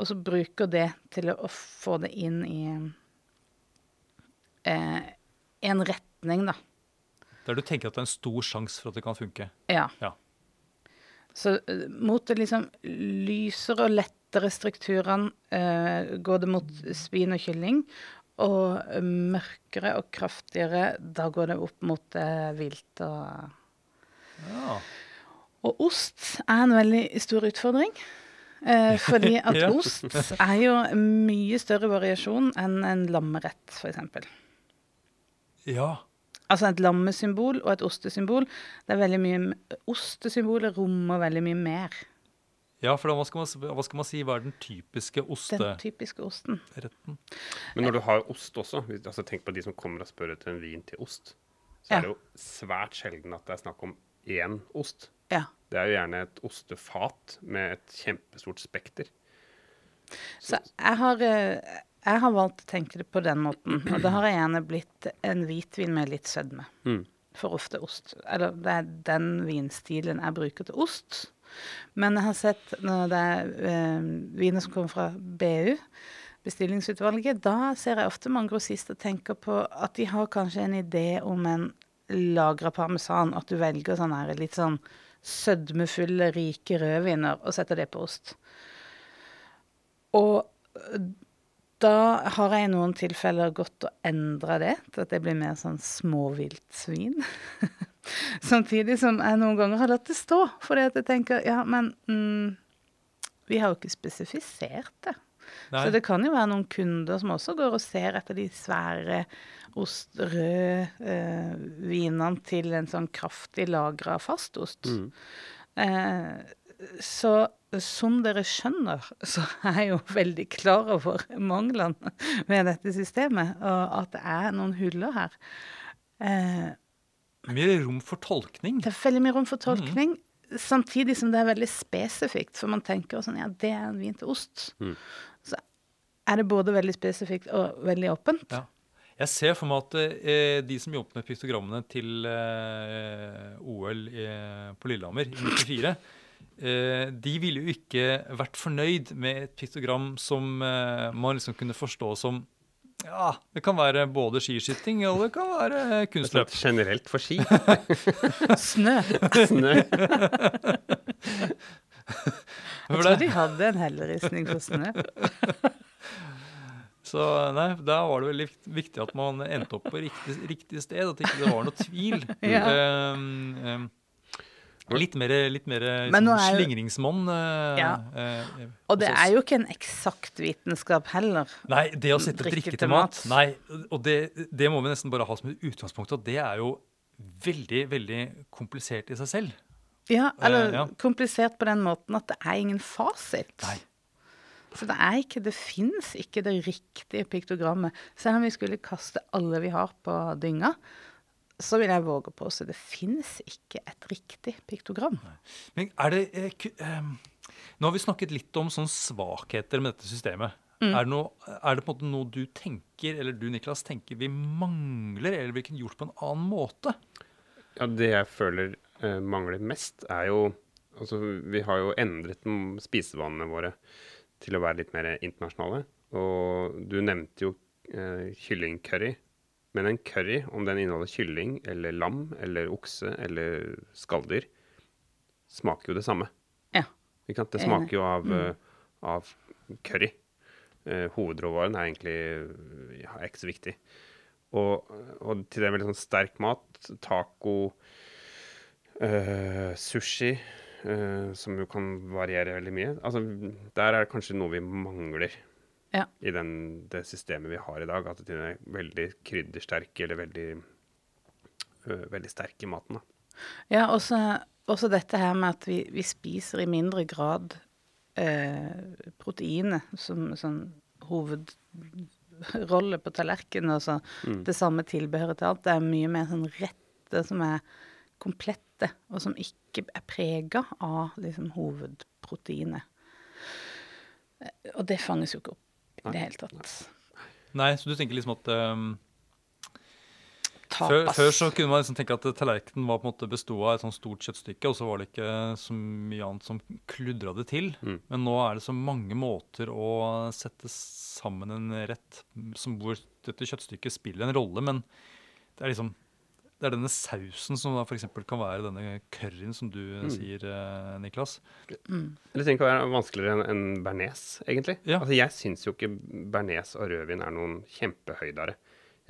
Og så bruker det til å, få det inn i eh, en retning, da. Der du tenker at det er en stor sjanse for at det kan funke. Ja. Ja. Så eh, mot det liksom lysere og lettere strukturene eh, går det mot svin og kylling. Og eh, mørkere og kraftigere, da går det opp mot eh, vilt og Ja. Og ost er en veldig stor utfordring. Eh, fordi *laughs* at Ja. ost er jo mye større variasjon enn en lammerett, f.eks. ja. Altså et lammesymbol og et ostesymbol. Det er veldig mye Ostesymbolet rommer veldig mye mer. Ja, for da, hva, skal man, hva skal man si, hva er den typiske Den typiske osten. Men når du har ost også, altså tenk på de som kommer og spør etter en vin til ost, så Ja. er det jo svært sjelden at det er snakk om én ost. Ja. Det er jo gjerne et ostefat med et kjempestort spekter. Så jeg har, eh, jeg har valgt å tenke det på den måten. Og da har jeg gjerne blitt en hvitvin med litt sødme. Mm. For ofte ost. Eller det er den vinstilen jeg bruker til ost. Men jeg har sett når det er øh, viner som kommer fra BU, bestillingsutvalget, da ser jeg ofte mange grossister tenker på at de har kanskje en idé om en lagra parmesan, at du velger sånn her litt sånn sødmefulle, rike rødviner og setter det på ost. Og da har jeg i noen tilfeller gått og endra det til at det blir mer sånn småviltsvin. *laughs* Samtidig som jeg noen ganger har latt det stå, fordi at jeg tenker ja, men mm, vi har jo ikke spesifisert det. Nei. Så det kan jo være noen kunder som også går og ser etter de svære ost, røde eh, vinene til en sånn kraftig lagra fastost. Eh, så som dere skjønner, så er jeg jo veldig klar over manglene med dette systemet, og at det er noen huller her. Eh, mye rom for tolkning. det er veldig mye rom for tolkning, samtidig som det er veldig spesifikt. For man tenker sånn, ja, det er en vin til ost. Så er det både veldig spesifikt og veldig åpent. Ja. Jeg ser for meg at eh, de som jobbet med piktogrammene til eh, OL eh, på Lillehammer i 94, eh, de ville jo ikke vært fornøyd med et piktogram som eh, man liksom kunne forstå som Ja, det kan være både skiskyting og det kan være kunstløp. Generelt for ski. *laughs* Snø. Snø. Jeg tror de hadde en helleristning for snø. *laughs* Så nei, da var det veldig viktig at man endte opp på riktig, riktig sted, at ikke det var noe tvil. Ja. Um, um, litt mer, litt mer sånn jo- slingringsmonn. eh, Ja. eh, Og det er jo ikke en eksakt vitenskap heller. Nei, det å sette drikke til mat. Nei, og det, det må vi nesten bare ha som et utgangspunkt. at det er jo veldig, veldig komplisert i seg selv. Ja, eller Eh, ja. komplisert på den måten at det er ingen fasit. Nei. Så det er ikke, det fins ikke det riktige piktogrammet. Selv om vi skulle kaste alle vi har på dynga, så vil jeg våge på å det finnes ikke et riktig piktogram. Men er det eh, ehm, Nå har vi snakket litt om sånne svakheter med dette systemet. Er, det noe, er det på en måte noe du tenker, eller du Niklas, tenker vi mangler, eller vi kunne gjort på en annen måte? Ja, det jeg føler eh, mangler mest, er jo Altså, vi har jo endret spisevanene våre til å være litt mer internasjonale. Og du nevnte jo eh, kyllingcurry. Men en curry, om den inneholder kylling eller lam eller okse eller skalldyr, smaker jo det samme. Ja. Det smaker jo av, mm. av curry. Eh, hovedråvaren er egentlig ja, er ikke så viktig. Og, og til det med sånn sterk mat, taco, eh, sushi, uh, som jo kan variere veldig mye. Altså, der er det kanskje noe vi mangler Ja. i den, det systemet vi har i dag. At de er veldig kryddersterke eller veldig, øh, veldig sterke i maten. Da. Ja, også, også dette her med at vi, vi spiser i mindre grad øh, proteinet som som hovedrolle på tallerkenen. Altså det samme tilbehøret til alt. Det er mye mer sånn rette som er komplette, og som ikke er prega av liksom hovedproteinet. Og det fanges jo ikke opp i det hele tatt. Nei, så du tenker liksom at um, Tapas. før, før så kunne man liksom tenke at tallerkenen var på en måte besto av et sånt stort kjøttstykke, og så var det ikke så mye annet som kludra det til. Mm. Men nå er det så mange måter å sette sammen en rett som hvor dette kjøttstykket spiller en rolle, men det er liksom det er denne sausen som da f.eks. kan være denne curryen som du sier, eh, Niklas. Det trenger ikke å være vanskeligere enn en bearnés, egentlig. Ja. Altså, jeg syns jo ikke bearnés og rødvin er noen kjempehøydere.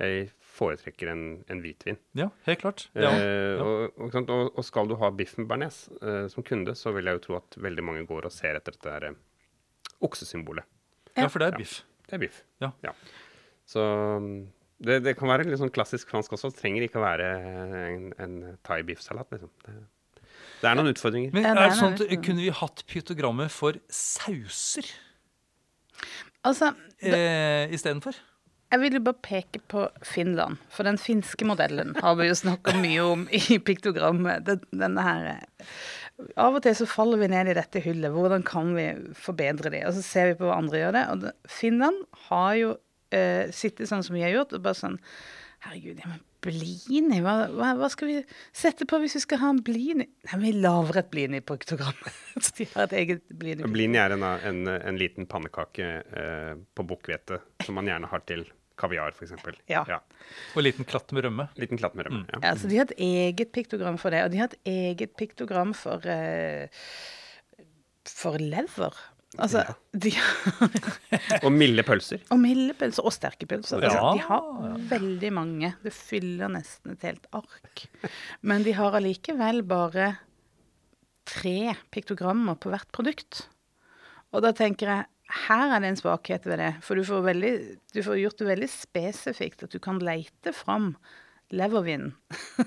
Jeg foretrekker en, en hvitvin. Ja, helt klart. Ja. Eh, og, og, og, og skal du ha biff med bearnés eh, som kunde, så vil jeg jo tro at veldig mange går og ser etter dette der, eh, oksesymbolet. ja, for det er Ja. biff. Det er biff. Ja. Så mm, det, det kan være litt sånn klassisk fransk også. Det trenger ikke å være en, en thai-biffsalat, liksom. Det, det er noen utfordringer. Men er det sånn at kunne vi hatt pytogrammet for sauser Altså, eh, istedenfor? Jeg vil jo bare peke på Finland, for den finske modellen har vi jo snakka mye om i piktogrammet. Den, denne her eh, Av og til så faller vi ned i dette hullet. Hvordan kan vi forbedre det? Og så ser vi på hva andre gjør det. Og Finland har jo eh, sitte sånn som vi har gjort, og bare sånn Herregud, ja, men blini, hva, hva, hva skal vi sette på hvis vi skal ha en blini? Nei, vi lager et blini på *laughs* så de har et eget blini. Blini er en, en, en liten pannekake eh, på bukkhvete som man gjerne har til kaviar, f.eks. Ja. Og en liten klatt med rømme. Liten klatt med rømme. Ja. Ja, så De har et eget piktogram for det, og de har et eget piktogram for eh, for lever. Altså, de har Og milde pølser. Og mildepølser og sterke pølser. Altså, de har veldig mange. Det fyller nesten et helt ark. Men de har allikevel bare tre piktogrammer på hvert produkt. Og da tenker jeg her er det en svakhet ved det. For du får, veldig, du får gjort det veldig spesifikt at du kan leite fram levervin.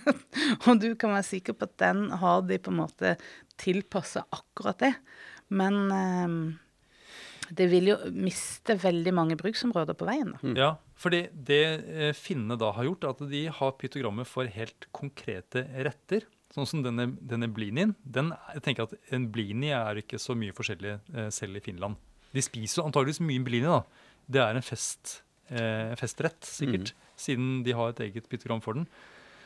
*laughs* og du kan være sikker på at den har de på en måte tilpassa akkurat det. Men eh, det vil jo miste veldig mange bruksområder på veien. da. Ja, fordi det eh, finnene da har gjort, er at de har pytogrammer for helt konkrete retter. Sånn som denne, denne blinien. Den, jeg tenker at En blini er ikke så mye forskjellig eh, selv i Finland. De spiser antageligvis mye blini. da. Det er en fest, eh, festrett, sikkert, siden de har et eget pytogram for den.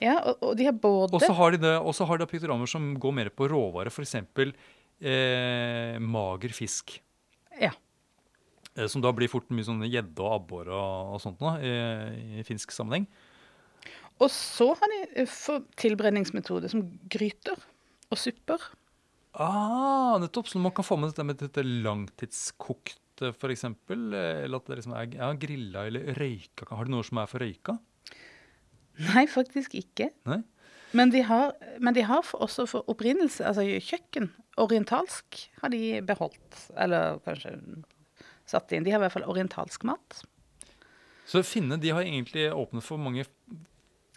Ja, og, og de har både Og så har de det, og så har de pytogrammer som går mer på råvare, f.eks. Eh, mager fisk. Ja. Eh, Som da blir fort mye sånn gjedde og abbor og, og sånt nå, i, i finsk sammenheng. Og så har de eh, tilberedningsmetoder som gryter og supper. Ah, nettopp. Så man kan få med dette med dette langtidskokte, f.eks. Eller at det liksom er ja, grilla eller røyka. Har de noe som er for røyka? Nei, faktisk ikke. Nei? Men de har, men de har for, også for opprinnelse, altså kjøkken, orientalsk har de beholdt. Eller kanskje satt inn. De har i hvert fall orientalsk mat. Så finnene de har egentlig åpnet for mange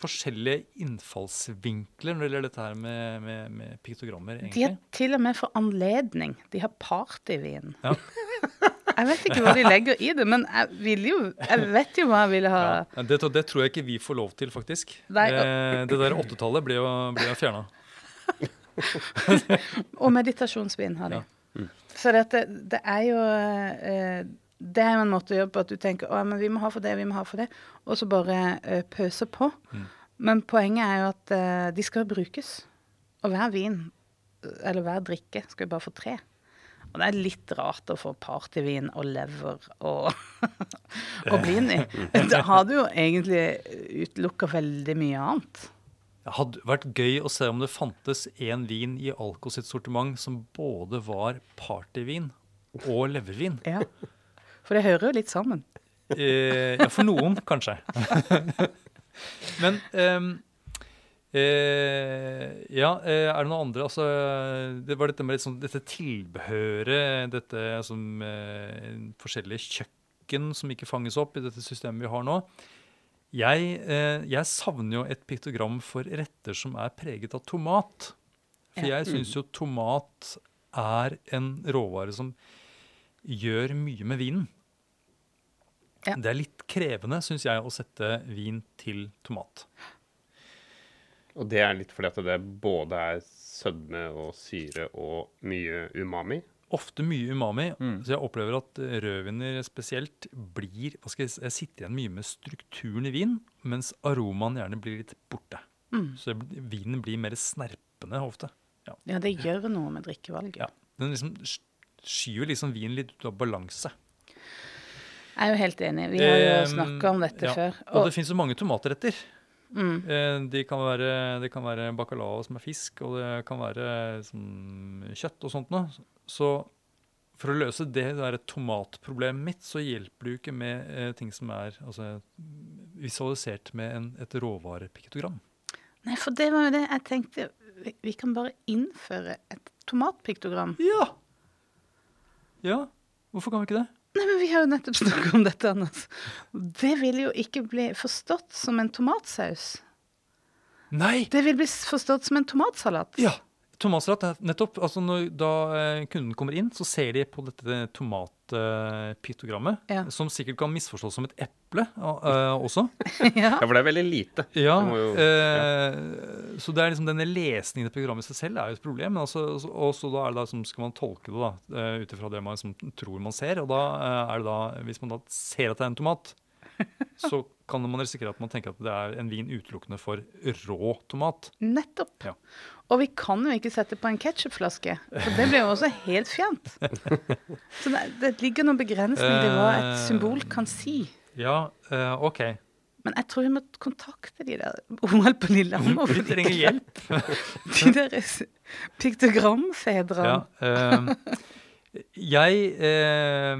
forskjellige innfallsvinkler når det gjelder dette her med, med, med piktogrammer. De har til og med for anledning. De har partyvin. Ja. *laughs* Jeg vet ikke hva de legger i det, men jeg jo Jeg vet jo hva jeg ville ha. Ja, det, det tror jeg ikke vi får lov til, faktisk. Nei, eh, det der åttetallet ble jo, ble jo fjerna. *laughs* *laughs* Og meditasjonsvin har de. Så dette, det er jo eh, Det er jo en måte å gjøre på at du tenker å, men vi må ha for det, vi må ha for det, og så bare eh, pøse på. Men poenget er jo at eh, de skal brukes. Og hver vin, eller hver drikke, skal jo bare få tre. Og det er litt rart å få partyvin og lever og, *laughs* og blin i. *laughs* Da har du jo egentlig utelukka veldig mye annet. Det hadde vært gøy å se om det fantes en vin i Alko sitt sortiment som både var partyvin og levervin. Ja. For det hører jo litt sammen. Eh, ja, for noen, kanskje. Men eh, eh, Ja, eh, er det noe andre? Altså, det var dette med sånn, dette tilbehøret, dette som eh, forskjellige kjøkken som ikke fanges opp i dette systemet vi har nå. Jeg, eh, jeg savner jo et piktogram for retter som er preget av tomat. For jeg syns jo tomat er en råvare som gjør mye med vinen. Ja. Det er litt krevende, syns jeg, å sette vin til tomat. Og det er litt fordi at det både er sødme og syre og mye umami. Ofte mye umami. Så jeg opplever at eh, rødviner spesielt blir hva skal Jeg jeg sitter igjen mye med strukturen i vin, mens aromaen gjerne blir litt borte. Så vinen blir mer snerpende ofte. Ja. Ja, det gjør noe med drikkevalget. ja. Den liksom skyver liksom vinen litt ut av balanse. Jeg er jo helt enig. Vi har jo snakka om dette ja. før. Og det fins jo mange tomatretter. mm, Eh, De kan være, det kan være bacalao som er fisk, og det kan være sånn, kjøtt og sånt noe. Så for å løse det der tomatproblemet mitt, så hjelper det jo ikke med eh, ting som er altså, visualisert med en, et råvarepiktogram. Nei, for det var jo det jeg tenkte. Vi, vi kan bare innføre et tomatpiktogram. Ja! Ja, hvorfor kan vi ikke det? Nei, men vi har jo nettopp snakka om dette, Anders. Det vil jo ikke bli forstått som en tomatsaus. Nei! Det vil bli forstått som en tomatsalat. Ja! Tomatsalat er nettopp. Altså når, da eh, kunden kommer inn, så ser de på dette tomatpiktogrammet, Ja. som sikkert kan misforstås som et eple uh, også. *laughs* ja. Ja, for det er veldig lite. Ja, jo- eh, så det er liksom denne lesningen i programmet i seg selv er jo et problem. Men altså, så- og så da er det da, som skal man tolke det da, ut ifra det man liksom tror man ser. Og da er det da, hvis man da ser at det er en tomat, *laughs* så kan man risikere at man tenker at det er en vin utelukkende for rå tomat. Nettopp. Ja. Og vi kan jo ikke sette på en ketsjupflaske, for det blir jo også helt fjernt. *laughs* Så det, det ligger noen begrensninger i hva et symbol kan si. Ja, uh, OK. Men jeg tror vi må kontakte de der OL på Lillehammer. *laughs* Vi trenger hjelp. *laughs* De der piktogramfedrene. Ja, uh, jeg eh,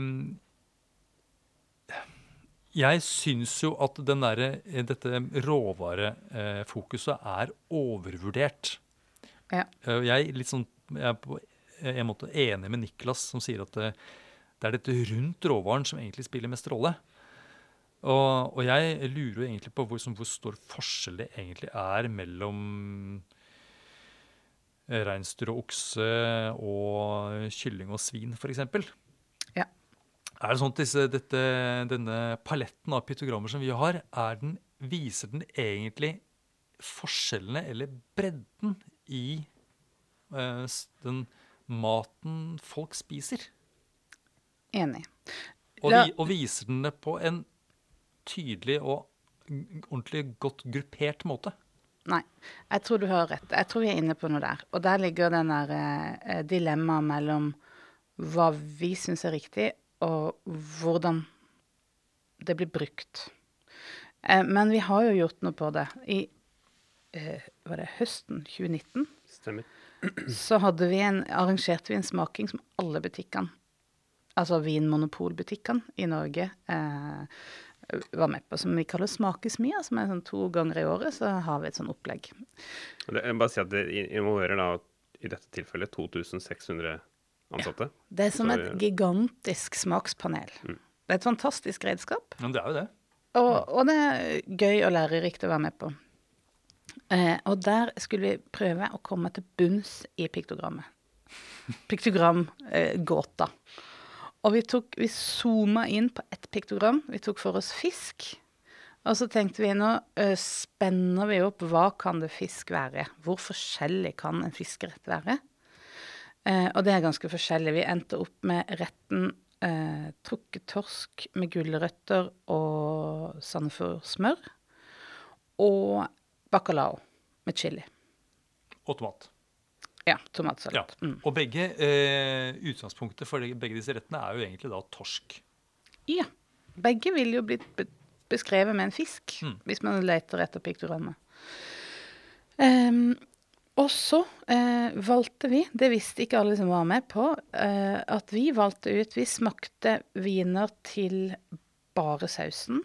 Jeg syns jo at den derre- dette råvarefokuset er overvurdert. Ja. Eh, Jeg, er sånn, jeg er på en måte enig med Niklas, som sier at det, det er dette rundt råvaren som egentlig spiller mest rolle. Og, og jeg lurer jo egentlig på hvor, som, hvor stor forskjell det egentlig er mellom eh, reinsdyr og okse og kylling og svin, f.eks. Er det sånn at disse, dette, denne paletten av pytogrammer som vi har, den, viser den egentlig forskjellene eller bredden i eh, den maten folk spiser? Enig. Og, vi, og viser den det på en tydelig og ordentlig godt gruppert måte? Nei, jeg tror du har rett. Jeg tror vi er inne på noe der. Og der ligger den der eh, dilemmaet mellom hva vi syns er riktig, og hvordan det blir brukt. Eh, men vi har jo gjort noe på det. I eh, var det høsten 2019 Stemmer. så vi en, arrangerte vi en smaking som alle butikkene, altså vinmonopolbutikkene i Norge, eh, var med på, som vi kaller Smakesmia, som er sånn to ganger i året, så har vi et sånn opplegg. Det, jeg må bare si at det involverer da i dette tilfellet 2600 ansatte. Det er som Så, et gigantisk smakspanel. Det er et fantastisk redskap, Ja, det er jo det. og, og det er gøy og lærerikt å være med på. Eh, og der skulle vi prøve å komme til bunns i piktogrammet. *laughs* Piktogramgåta. Og vi, tok, vi zooma inn på ett piktogram. Vi tok for oss fisk. Og så tenkte vi nå uh, spenner vi opp hva kan det fisk være? Hvor forskjellig kan en fiskerett være? Uh, og det er ganske forskjellig. Vi endte opp med retten eh, trukket torsk med gulrøtter og sandefjordsmør. Og bacalao med chili. Og tomat. Ja, Ja. tomatsalat. Mm. Og begge eh, utgangspunktet for begge disse rettene er jo egentlig da torsk. Ja. Begge ville jo blitt be beskrevet med en fisk, Mm. hvis man leter etter piktogrammet. Ehm, og så eh, valgte vi, det visste ikke alle som var med på, eh, at vi valgte ut Vi smakte viner til bare sausen,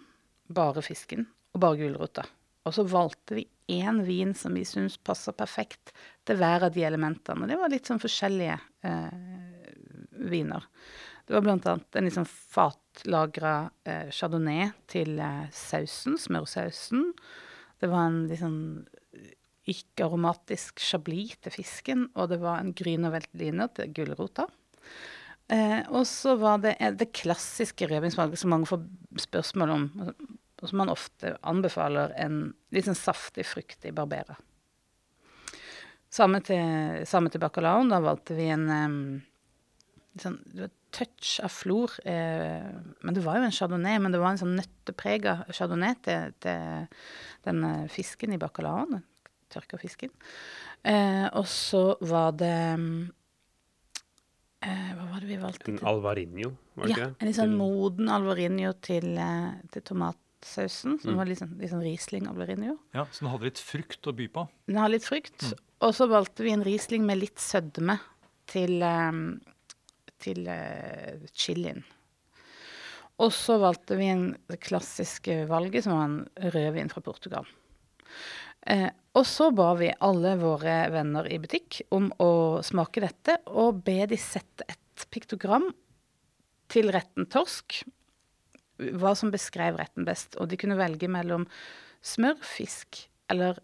bare fisken og bare gulrota. Og så valgte vi én vin som vi syns passer perfekt til hver av de elementene. Det var litt sånn forskjellige eh, viner. Det var blant annet en liksom fatlagra eh, chardonnay til eh, sausen, smørsausen. Det var en liksom ikke-aromatisk chablis til fisken, og det var en grüner veltliner til gulrota. Eh, og så var det eh, det klassiske rødvinsvalget som mange får spørsmål om, og som man ofte anbefaler, en litt sånn saftig, fruktig barbera. Samme til, samme til bacalaoen. Da valgte vi en um, sånn touch av flor. Eh, men det var jo en chardonnay, men det var en sånn nøtteprega chardonnay til, til den eh, fisken i bacalaoen. Tørka fisken. Eh, og så var det eh, Hva var det vi valgte? En alvarinho, var det Ja, ikke det? en litt sånn Til- moden alvarinho til, eh, til tomatsausen. Som Mm. var litt sånn, litt sånn Riesling alvarinho. Ja, Så den hadde litt frukt å by på. Den har litt frukt. Og så valgte vi en Riesling med litt sødme til, eh, til uh, chilien. Og så valgte vi en det klassiske valget, som var en rødvin fra Portugal. Eh, og så ba vi alle våre venner i butikk om å smake dette, og be de sette et piktogram til retten torsk. Hva som beskrev retten best. Og de kunne velge mellom smør, fisk eller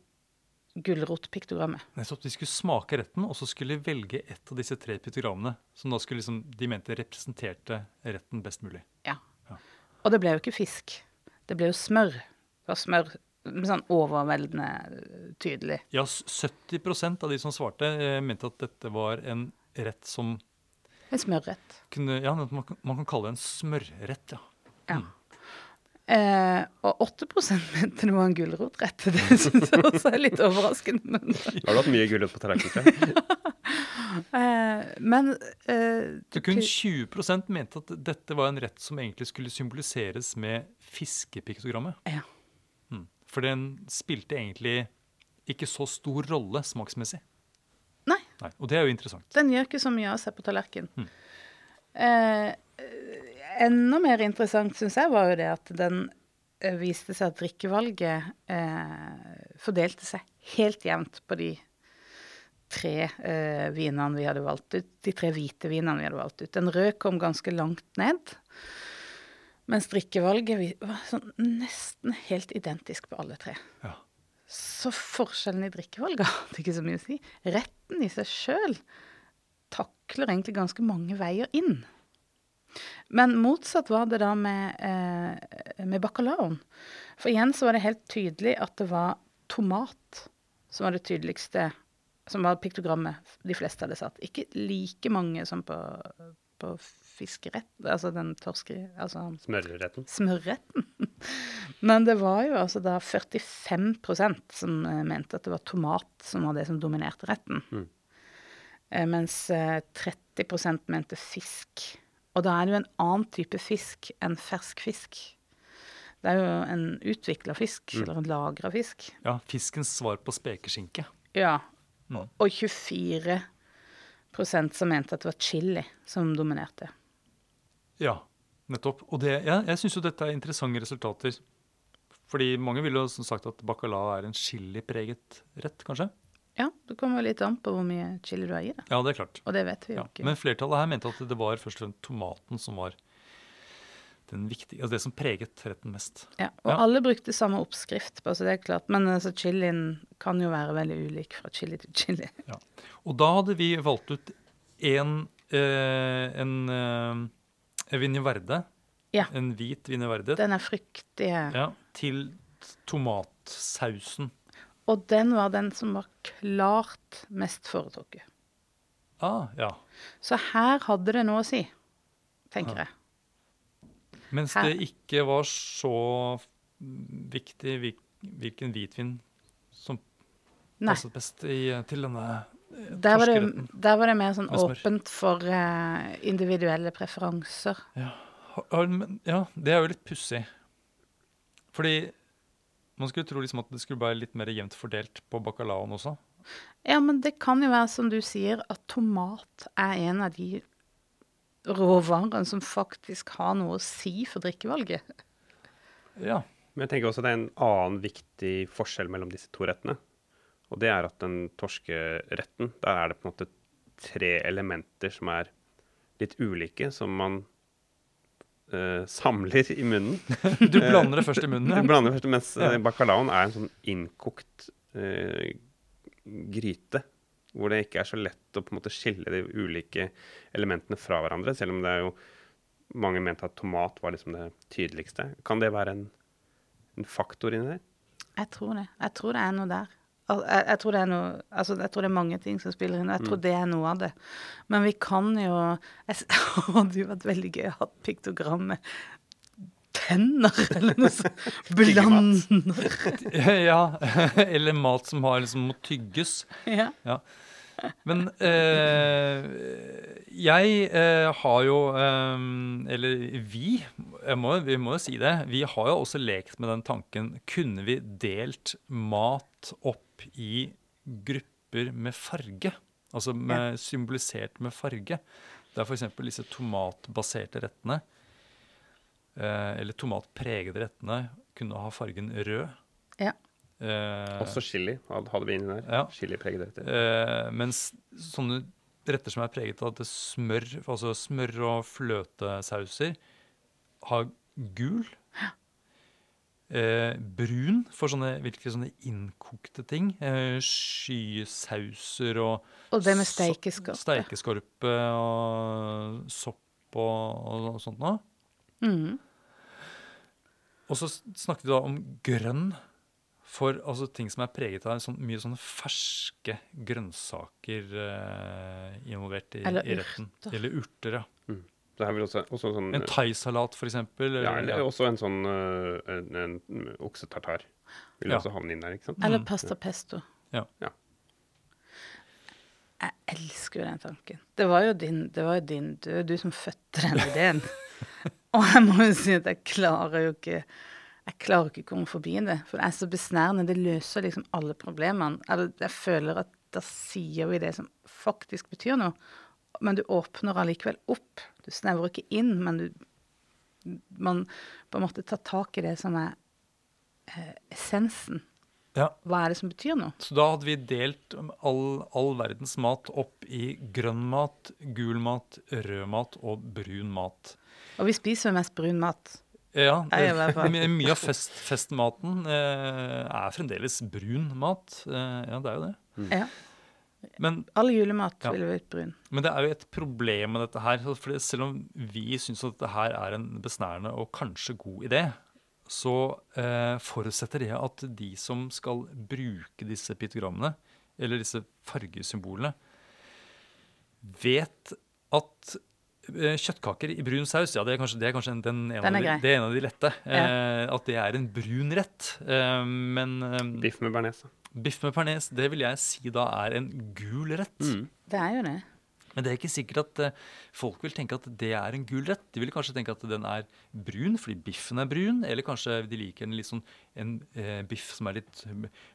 gulrotpiktogrammet. Nettopp, De skulle smake retten, og så skulle de velge ett av disse tre piktogrammene som da skulle liksom, de mente representerte retten best mulig. Ja. Ja. Og det ble jo ikke fisk. Det ble jo smør. Det var smør sånn overveldende eh, tydelig. Ja, 70% av de som svarte, eh, mente at dette var en rett som En smørrett. kunne Ja, man kan, man kan kalle det en smørrett, ja. Ja. Eh, og 8% *laughs* mente det var en gulrotrett. Det syns jeg også er litt overraskende. Men, *laughs* Har du hatt mye gulrot på tallerkenen? *laughs* eh, men eh, det kun 20% mente at dette var en rett som egentlig skulle symboliseres med fiskepiktogrammet. Ja. For den spilte egentlig ikke så stor rolle smaksmessig. Nei. Nei. Og det er jo interessant. Den gjør ikke så mye av seg på tallerkenen. Mm. Eh, enda mer interessant syns jeg var jo det at den eh, viste seg at drikkevalget eh, fordelte seg helt jevnt på de tre eh, vinene vi hadde valgt ut. De tre hvite vinene vi hadde valgt ut. Den røde kom ganske langt ned. Mens drikkevalget var sånn nesten helt identisk på alle tre. Ja. Så forskjellen i drikkevalget hadde ikke så mye å si. Retten i seg sjøl takler egentlig ganske mange veier inn. Men motsatt var det da med, eh, med bacalaoen. For igjen så var det helt tydelig at det var tomat som var det tydeligste, som var piktogrammet de fleste hadde satt. Ikke like mange som på, på fiskerett, altså den torske... Altså Smørretten. smørretten. *laughs* Men det var jo altså da 45% som eh, mente at det var tomat som var det som dominerte retten. Mm. Eh, Mens eh, 30% mente fisk. Og da er det jo en annen type fisk enn fersk fisk. Det er jo en utvikla fisk, Mm. eller en lagra fisk. ja, fiskens svar på spekeskinke. Ja. Mm. Og 24% som mente at det var chili som dominerte. Ja, nettopp. Og det, ja, jeg syns jo dette er interessante resultater. Fordi mange ville jo som sagt at bacalao er en chilipreget rett, kanskje? Ja, det kommer litt an på hvor mye chili du har i det. Ja, det er klart. Og det vet vi jo Ja. ikke. Men flertallet her mente at det var først og fremst tomaten som var den viktige, altså det som preget retten mest. Ja, og Ja. alle brukte samme oppskrift på, så det er klart. Men altså, chilien kan jo være veldig ulik fra chili til chili. Ja. Og da hadde vi valgt ut en, eh, en, eh, Vinje Verde. Ja. En hvit Vinje Verde. Den er fryktig Ja, til tomatsausen. Og den var den som var klart mest foretrukket. Ah, ja. Så her hadde det noe å si, tenker Ja. jeg. Mens Her- det ikke var så viktig hvil- hvilken hvitvin som Nei. passet best i, til denne eh, Der var, det, der var det mer sånn åpent for uh, individuelle preferanser. Ja. Ja, det er jo litt pussig. Fordi man skulle tro liksom at det skulle være litt mer jevnt fordelt på bacalaoen også. Ja, men det kan jo være, som du sier, at tomat er en av de råvarene som faktisk har noe å si for drikkevalget. Ja. Men jeg tenker også at det er en annen viktig forskjell mellom disse to rettene. Og det er at den torskeretten, der er det på en måte tre elementer som er litt ulike, som man uh, samler i munnen. *laughs* Du blander det først i munnen. Du blander det først, mens Ja. ja. bacalaoen er en sånn innkokt uh, gryte. Hvor det ikke er så lett å på en måte skille de ulike elementene fra hverandre. Selv om det er jo mange mente at tomat var liksom det tydeligste. Kan det være en, en faktor inni der? Jeg tror det. Jeg tror det er noe der. Jeg, jeg, tror det er noe, altså, jeg tror det er mange ting som spiller inn, og jeg tror det er noe av det. Men vi kan jo *laughs* jeg, Det hadde vært veldig gøy å ha piktogram med tenner, eller noe sånt. *laughs* Blander. *laughs* ja. Eller mat som har liksom må tygges. Ja. Men eh, jeg eh, har jo eh, Eller vi, jeg må, vi må jo si det. Vi har jo også lekt med den tanken Kunne vi delt mat opp i grupper med farge? Altså med, symbolisert med farge. Det er f.eks. disse tomatbaserte rettene. Eh, eller tomatpregede rettene kunne ha fargen rød. Ja. Eh, Også chili had- hadde vi inni der. Ja. Chilipregede retter. Eh, mens sånne retter som er preget av smør, altså smør og fløtesauser, har gul. Eh, brun for sånne virkelig sånne innkokte ting. Eh, skysauser og Og det med steikeskorpe. steikeskorpe og sopp og, og sånt noe. Mm. Og så snakket vi da om grønn for altså ting som er preget av sånn, mye sånne ferske grønnsaker eh, involvert i, Eller i retten. urter. Eller urter, ja. Det er vel også, også sånn En thaisalat, for eksempel. ja, eller- også en sånn øh, en, en oksetartar. Vil Ja. også havne inn der, ikke sant? Eller Mm. pasta pesto. Ja. Ja. Jeg elsker jo den tanken. Det var jo din, det var jo din er du som fødte den ideen. *laughs* Og jeg må jo si at jeg klarer jo ikke Jeg klarer ikke å komme forbi det. For det er så besnærende. Det løser liksom alle problemene. Eller jeg føler at da sier vi det som faktisk betyr noe. Men du åpner allikevel opp. Du snevrer ikke inn, men du Man på en måte tar tak i det som er eh, essensen. Ja. Hva er det som betyr noe? Så da hadde vi delt all, all verdens mat opp i grønn mat, gul mat, rød mat og brun mat. Og vi spiser jo mest brun mat. Ja, *laughs* Mye av fest, festmaten eh, er fremdeles brun mat. Eh, ja, det er jo det. Ja. Men All julemat Ja. ville blitt brun. Men det er jo et problem med dette her. For selv om vi syns at dette her er en besnærende og kanskje god idé, så eh, forutsetter det at de som skal bruke disse piktogrammene, eller disse fargesymbolene, vet at eh, kjøttkaker i brun saus, ja, det er kanskje, det er kanskje en, den, en, Den er av de, det er en av de lette. Eh, at det er en brun rett. Eh, men eh, Biff med bearnés. Biff med pernes, det vil jeg si da er en gul rett. Mm. Det er jo det. Men det er ikke sikkert at eh, folk vil tenke at det er en gul rett. De vil kanskje tenke at den er brun fordi biffen er brun, eller kanskje de liker en litt sånn en eh, biff som er litt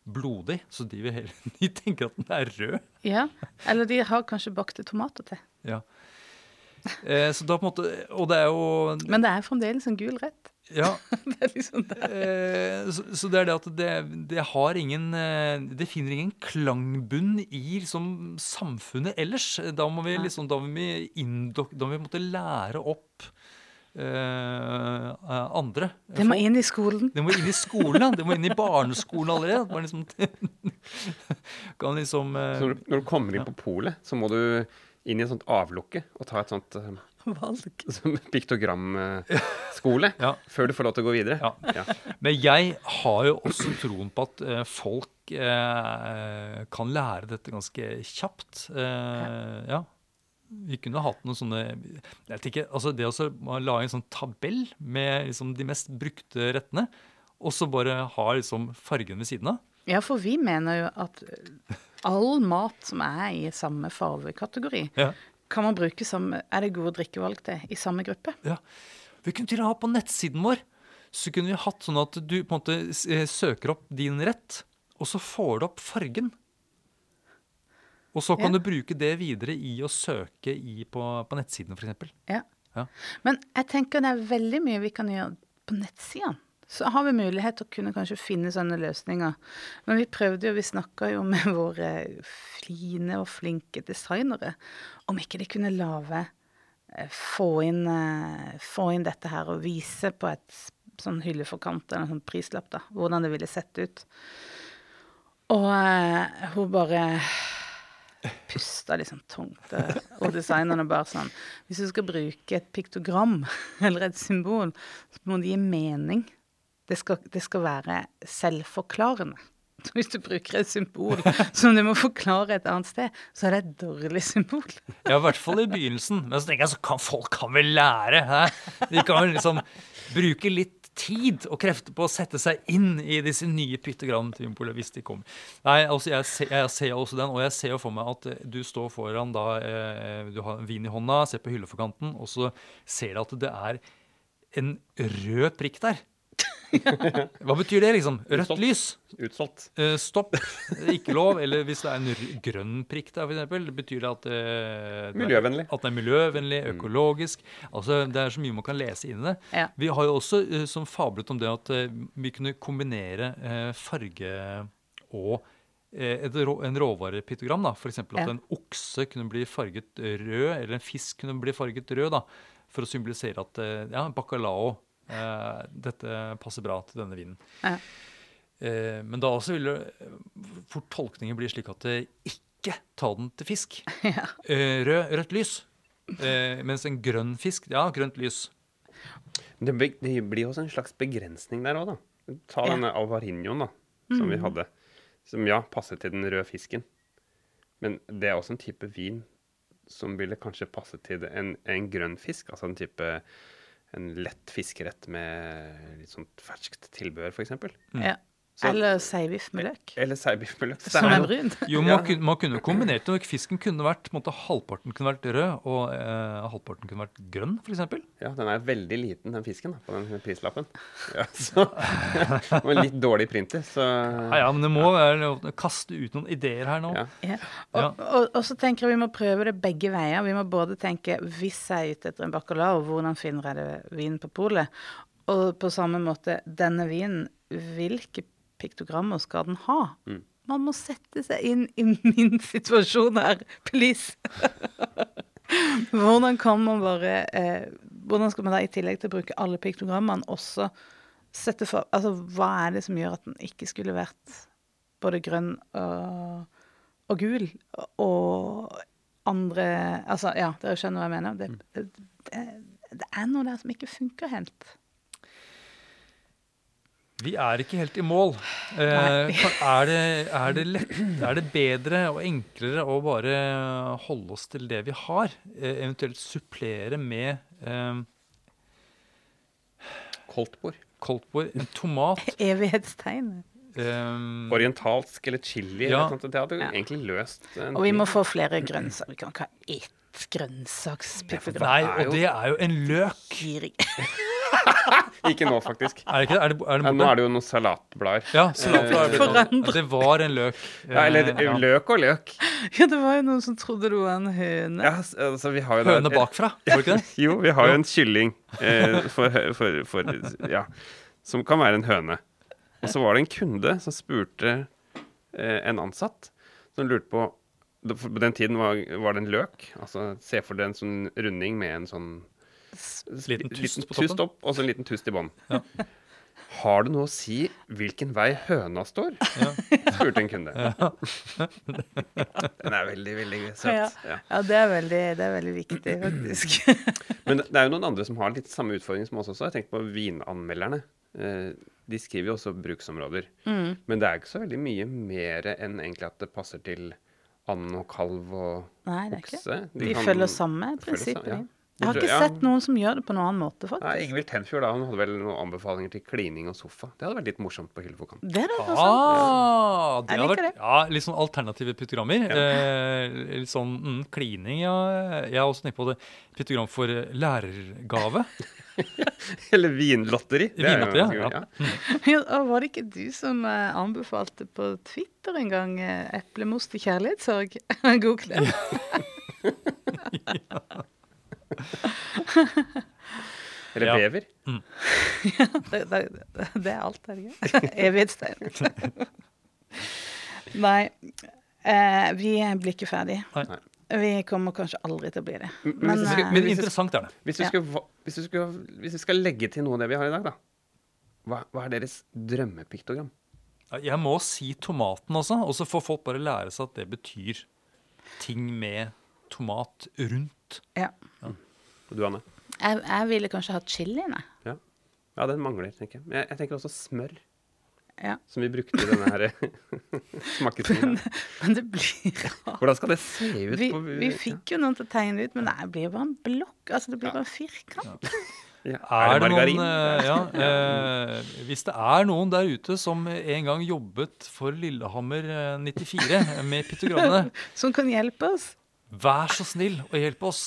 blodig, så de, vil hele *laughs* de tenker at den er rød. Ja. Eller de har kanskje bakte tomater til. Ja. Eh, så da på en måte Og det er jo Men det er fremdeles en gul rett. Ja. *laughs* Det er liksom det. Eh, så, så det er det at det, det har ingen eh, Det finner ingen klangbunn i liksom, samfunnet ellers. Da må vi liksom Da må vi, indok, da må vi måtte lære opp eh, andre. Det må inn i skolen. Det må inn i skolen, ja. Det må inn i barneskolen allerede. Man liksom, *laughs* kan liksom uh, Så når, du- når du kommer inn på polet, så må du inn i et sånt avlukke og ta et sånt valg. *laughs* som piktogramskole *laughs* Ja. før du får lov til å gå videre. Ja. Ja. Men jeg har jo også troen på at eh, folk eh, kan lære dette ganske kjapt. Eh, ja. Vi kunne hatt noen sånne jeg vet ikke, altså Det å lage en sånn tabell med liksom de mest brukte rettene, og så bare ha liksom fargen ved siden av. Ja, for vi mener jo at all mat som er i samme farvekategori, Ja. Kan man bruke som Er det gode drikkevalg til i samme gruppe? Ja. Vi kunne til og med ha på nettsiden vår så kunne vi hatt sånn at du på en måte eh, søker opp din rett, og så får du opp fargen. Og så kan Ja. du bruke det videre i å søke i på, på nettsiden, f.eks. Ja. Ja. Men jeg tenker det er veldig mye vi kan gjøre på nettsidene. Så har vi mulighet til å kunne kanskje finne sånne løsninger. Men vi prøvde jo, vi snakka jo med *laughs* våre fine og flinke designere om ikke de kunne lage eh, få inn, eh, få inn dette her og vise på et sånn hylleforkant eller en sånn prislapp, da, hvordan det ville sett ut. Og uh, hun bare pusta liksom tungt. eh, Og designerne bare sånn Hvis du skal bruke et piktogram *laughs* eller et symbol, så må det gi mening. Det skal, det skal være selvforklarende. Hvis du bruker et symbol som du må forklare et annet sted, så er det et dårlig symbol. Ja, i hvert fall i begynnelsen. Men så tenker jeg så kan folk kan vel lære? Hæ? De kan vel liksom bruke litt tid og krefter på å sette seg inn i disse nye pytogramsymbolene hvis de kommer. Nei, altså jeg ser, jeg ser også den, og jeg ser jo for meg at eh, du står foran da eh, Du har vin i hånda, ser på hylleforkanten, og så ser du at det er en rød prikk der. *laughs* Hva betyr det, liksom? Rødt Utsolgt. lys? Utsolgt. Uh, stopp, ikke lov. Eller hvis det er en r- grønn prikk der, eksempel, betyr det at eh, Miljøvennlig. At det er miljøvennlig, økologisk. Altså, Det er så mye man kan lese inn i det. Ja. Vi har jo også uh, som fablet om det at vi kunne kombinere farge og et rå, en råvarepiktogram. da, F.eks. at Ja. en okse kunne bli farget rød, eller en fisk kunne bli farget rød. da, For å symbolisere at ja, bacalao eh, Dette passer bra til denne vinen. Ja. Eh, men da også vil det eh, fort tolkningen bli slik at det ikke ta den til fisk. *laughs* Ja. Eh, rød, rødt lys. Eh, mens en grønn fisk, ja, grønt lys. Det, be- det blir også en slags begrensning der òg, da. Ta Ja. denne alvarinhoen da, som vi hadde. Som ja, passet til den røde fisken. Men det er også en type vin som ville kanskje passe til en, en grønn fisk. Altså en type en lett fiskerett med litt sånt ferskt tilbehør, f.eks. ja. Så- Eller seibiff med løk, Eller seibiff med løk. *laughs* Som er jo- brun. Jo, man, kunne, man kunne kombinert det. Fisken kunne vært, på måte, halvparten kunne vært rød, og eh, halvparten kunne vært grønn, f.eks. Ja, den er veldig liten, den fisken, da, på den prislappen. Ja, så, *laughs* og en litt dårlig printer, så Ja, ja, men det må være å kaste ut noen ideer her nå. Ja. Ja. Ja. Og, og, og så tenker jeg vi må prøve det begge veier. Vi må både tenke hvis jeg er ute etter en bacalao, hvordan finner jeg det vin på polet? Og på samme måte, denne vinen, hvilke piktogrammer skal den ha? Mm. Man må sette seg inn i min situasjon her, please. *laughs* hvordan kan man bare eh, Hvordan skal man da i tillegg til å bruke alle piktogrammene også sette for Altså hva er det som gjør at den ikke skulle vært både grønn og, og gul og andre Altså, ja, dere skjønner hva jeg mener. Det, det, det, det er noe der som ikke funker helt. Vi er ikke helt i mål. Eh, er, det, er, det lett, er det bedre og enklere å bare holde oss til det vi har? Eh, eventuelt supplere med eh, koldtbord. koldtbord, en tomat *laughs* Evighetstegn. Um, Orientalsk eller chili. Ja. Eller sånt. Det hadde jo Ja. egentlig løst en Og vi må få flere grønnsaker. Vi kan ikke ha ett grønnsakspiktogram. Nei, og det er jo en løk. *laughs* *laughs* Ikke nå, faktisk. Er det ikke? Er det, er det Ja, nå er det jo noen salatblader. Ja, salatblad er blitt Det var en løk. Ja, eller Eh, ja. løk og løk. Ja, det var jo noen som trodde det var en høne. Ja, altså, vi har jo Høne bakfra, var det ikke det? *laughs* Jo, vi har jo en kylling eh, for, for, for, ja, som kan være en høne. Og så var det en kunde som spurte eh, en ansatt som lurte på På den tiden var, var det en løk. Altså, Se for deg en sånn runding med en sånn Liten tust på tust toppen. opp, og så en liten tust i bånn. *laughs* Har du noe å si hvilken vei høna står? *laughs* spurte en kunde. *laughs* Den er veldig, veldig søt. Ja. Ja. Ja, det er veldig, det er veldig viktig, faktisk. *clears throat* Men det er jo noen andre som har litt samme utfordring som oss også. Jeg tenker på vinanmelderne. Eh, De skriver jo også bruksområder. Mm. Men det er ikke så veldig mye mer enn egentlig at det passer til and og kalv og Nei, det er ikke okse. De kan- følger samme følger ja. Jeg har ikke ja. sett noen som gjør det på noen annen måte, faktisk. Nei. Ingvild Tenfjord da, hun hadde vel noen anbefalinger til klining og sofa. Det hadde vært litt morsomt på Hyllefokkan. Det er det, ah, Ah, det hadde vært, ja, litt sånn alternative pytogrammer. Eh, litt sånn mm, klining, ja. Jeg har også tenkt på det. Pytogram for eh, lærergave. *laughs* Eller vinlotteri. Det er Vinlotteri, ja. Ja, og var det ikke du som eh, anbefalte på Twitter en gang eplemos eplemost til kjærlighetssorg? *laughs* God klem. *laughs* *laughs* Eller Ja. bever. *laughs* Det, det, det er alt, er det ikke? *laughs* Evighetstegn. Nei, eh, vi blir ikke ferdig. Nei. Vi kommer kanskje aldri til å bli det. Men Men, skal- eh, Men hvis- interessant er det. Hvis du, Ja. skulle, hvis, du skal, hvis du skal legge til noe av det vi har i dag, da. Hva, hva er deres drømmepiktogram? Jeg må si tomaten også, og så får folk bare lære seg at det betyr ting med tomat rundt. ja. Og du, Anne? jeg, jeg ville kanskje hatt chilien, jeg. Ja. ja, den mangler, tenker jeg. Men jeg, jeg tenker også smør, Ja. som vi brukte i denne her *laughs* smakestuen. Men det blir rart. Hvordan skal det se ut? Vi, på, vi fikk jo noen til å tegne ut, men nei, det blir bare en blokk. Altså, det blir bare en firkant. ja. *laughs* Er det margarin? noen, eh, *laughs* ja, eh, hvis det er noen der ute som en gang jobbet for Lillehammer eh, 94 med pytogrammene, Som kan hjelpe oss. vær så snill og hjelp oss.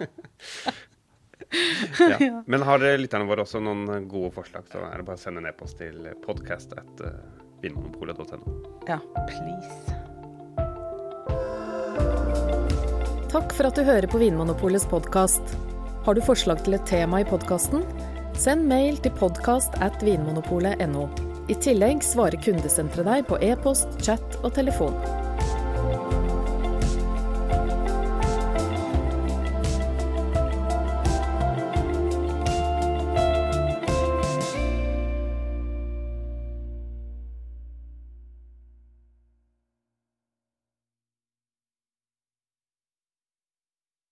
*laughs* ja. Men har eh, lytterne våre også noen gode forslag, så er det bare å sende en e-post til podcast at uh, Ja, please. Takk for at du hører på Vinmonopolets podkast. Har du forslag til et tema i podkasten? Send mail til podkast at vinmonopolet.no. I tillegg svarer kundesenteret deg på e-post, chat og telefon.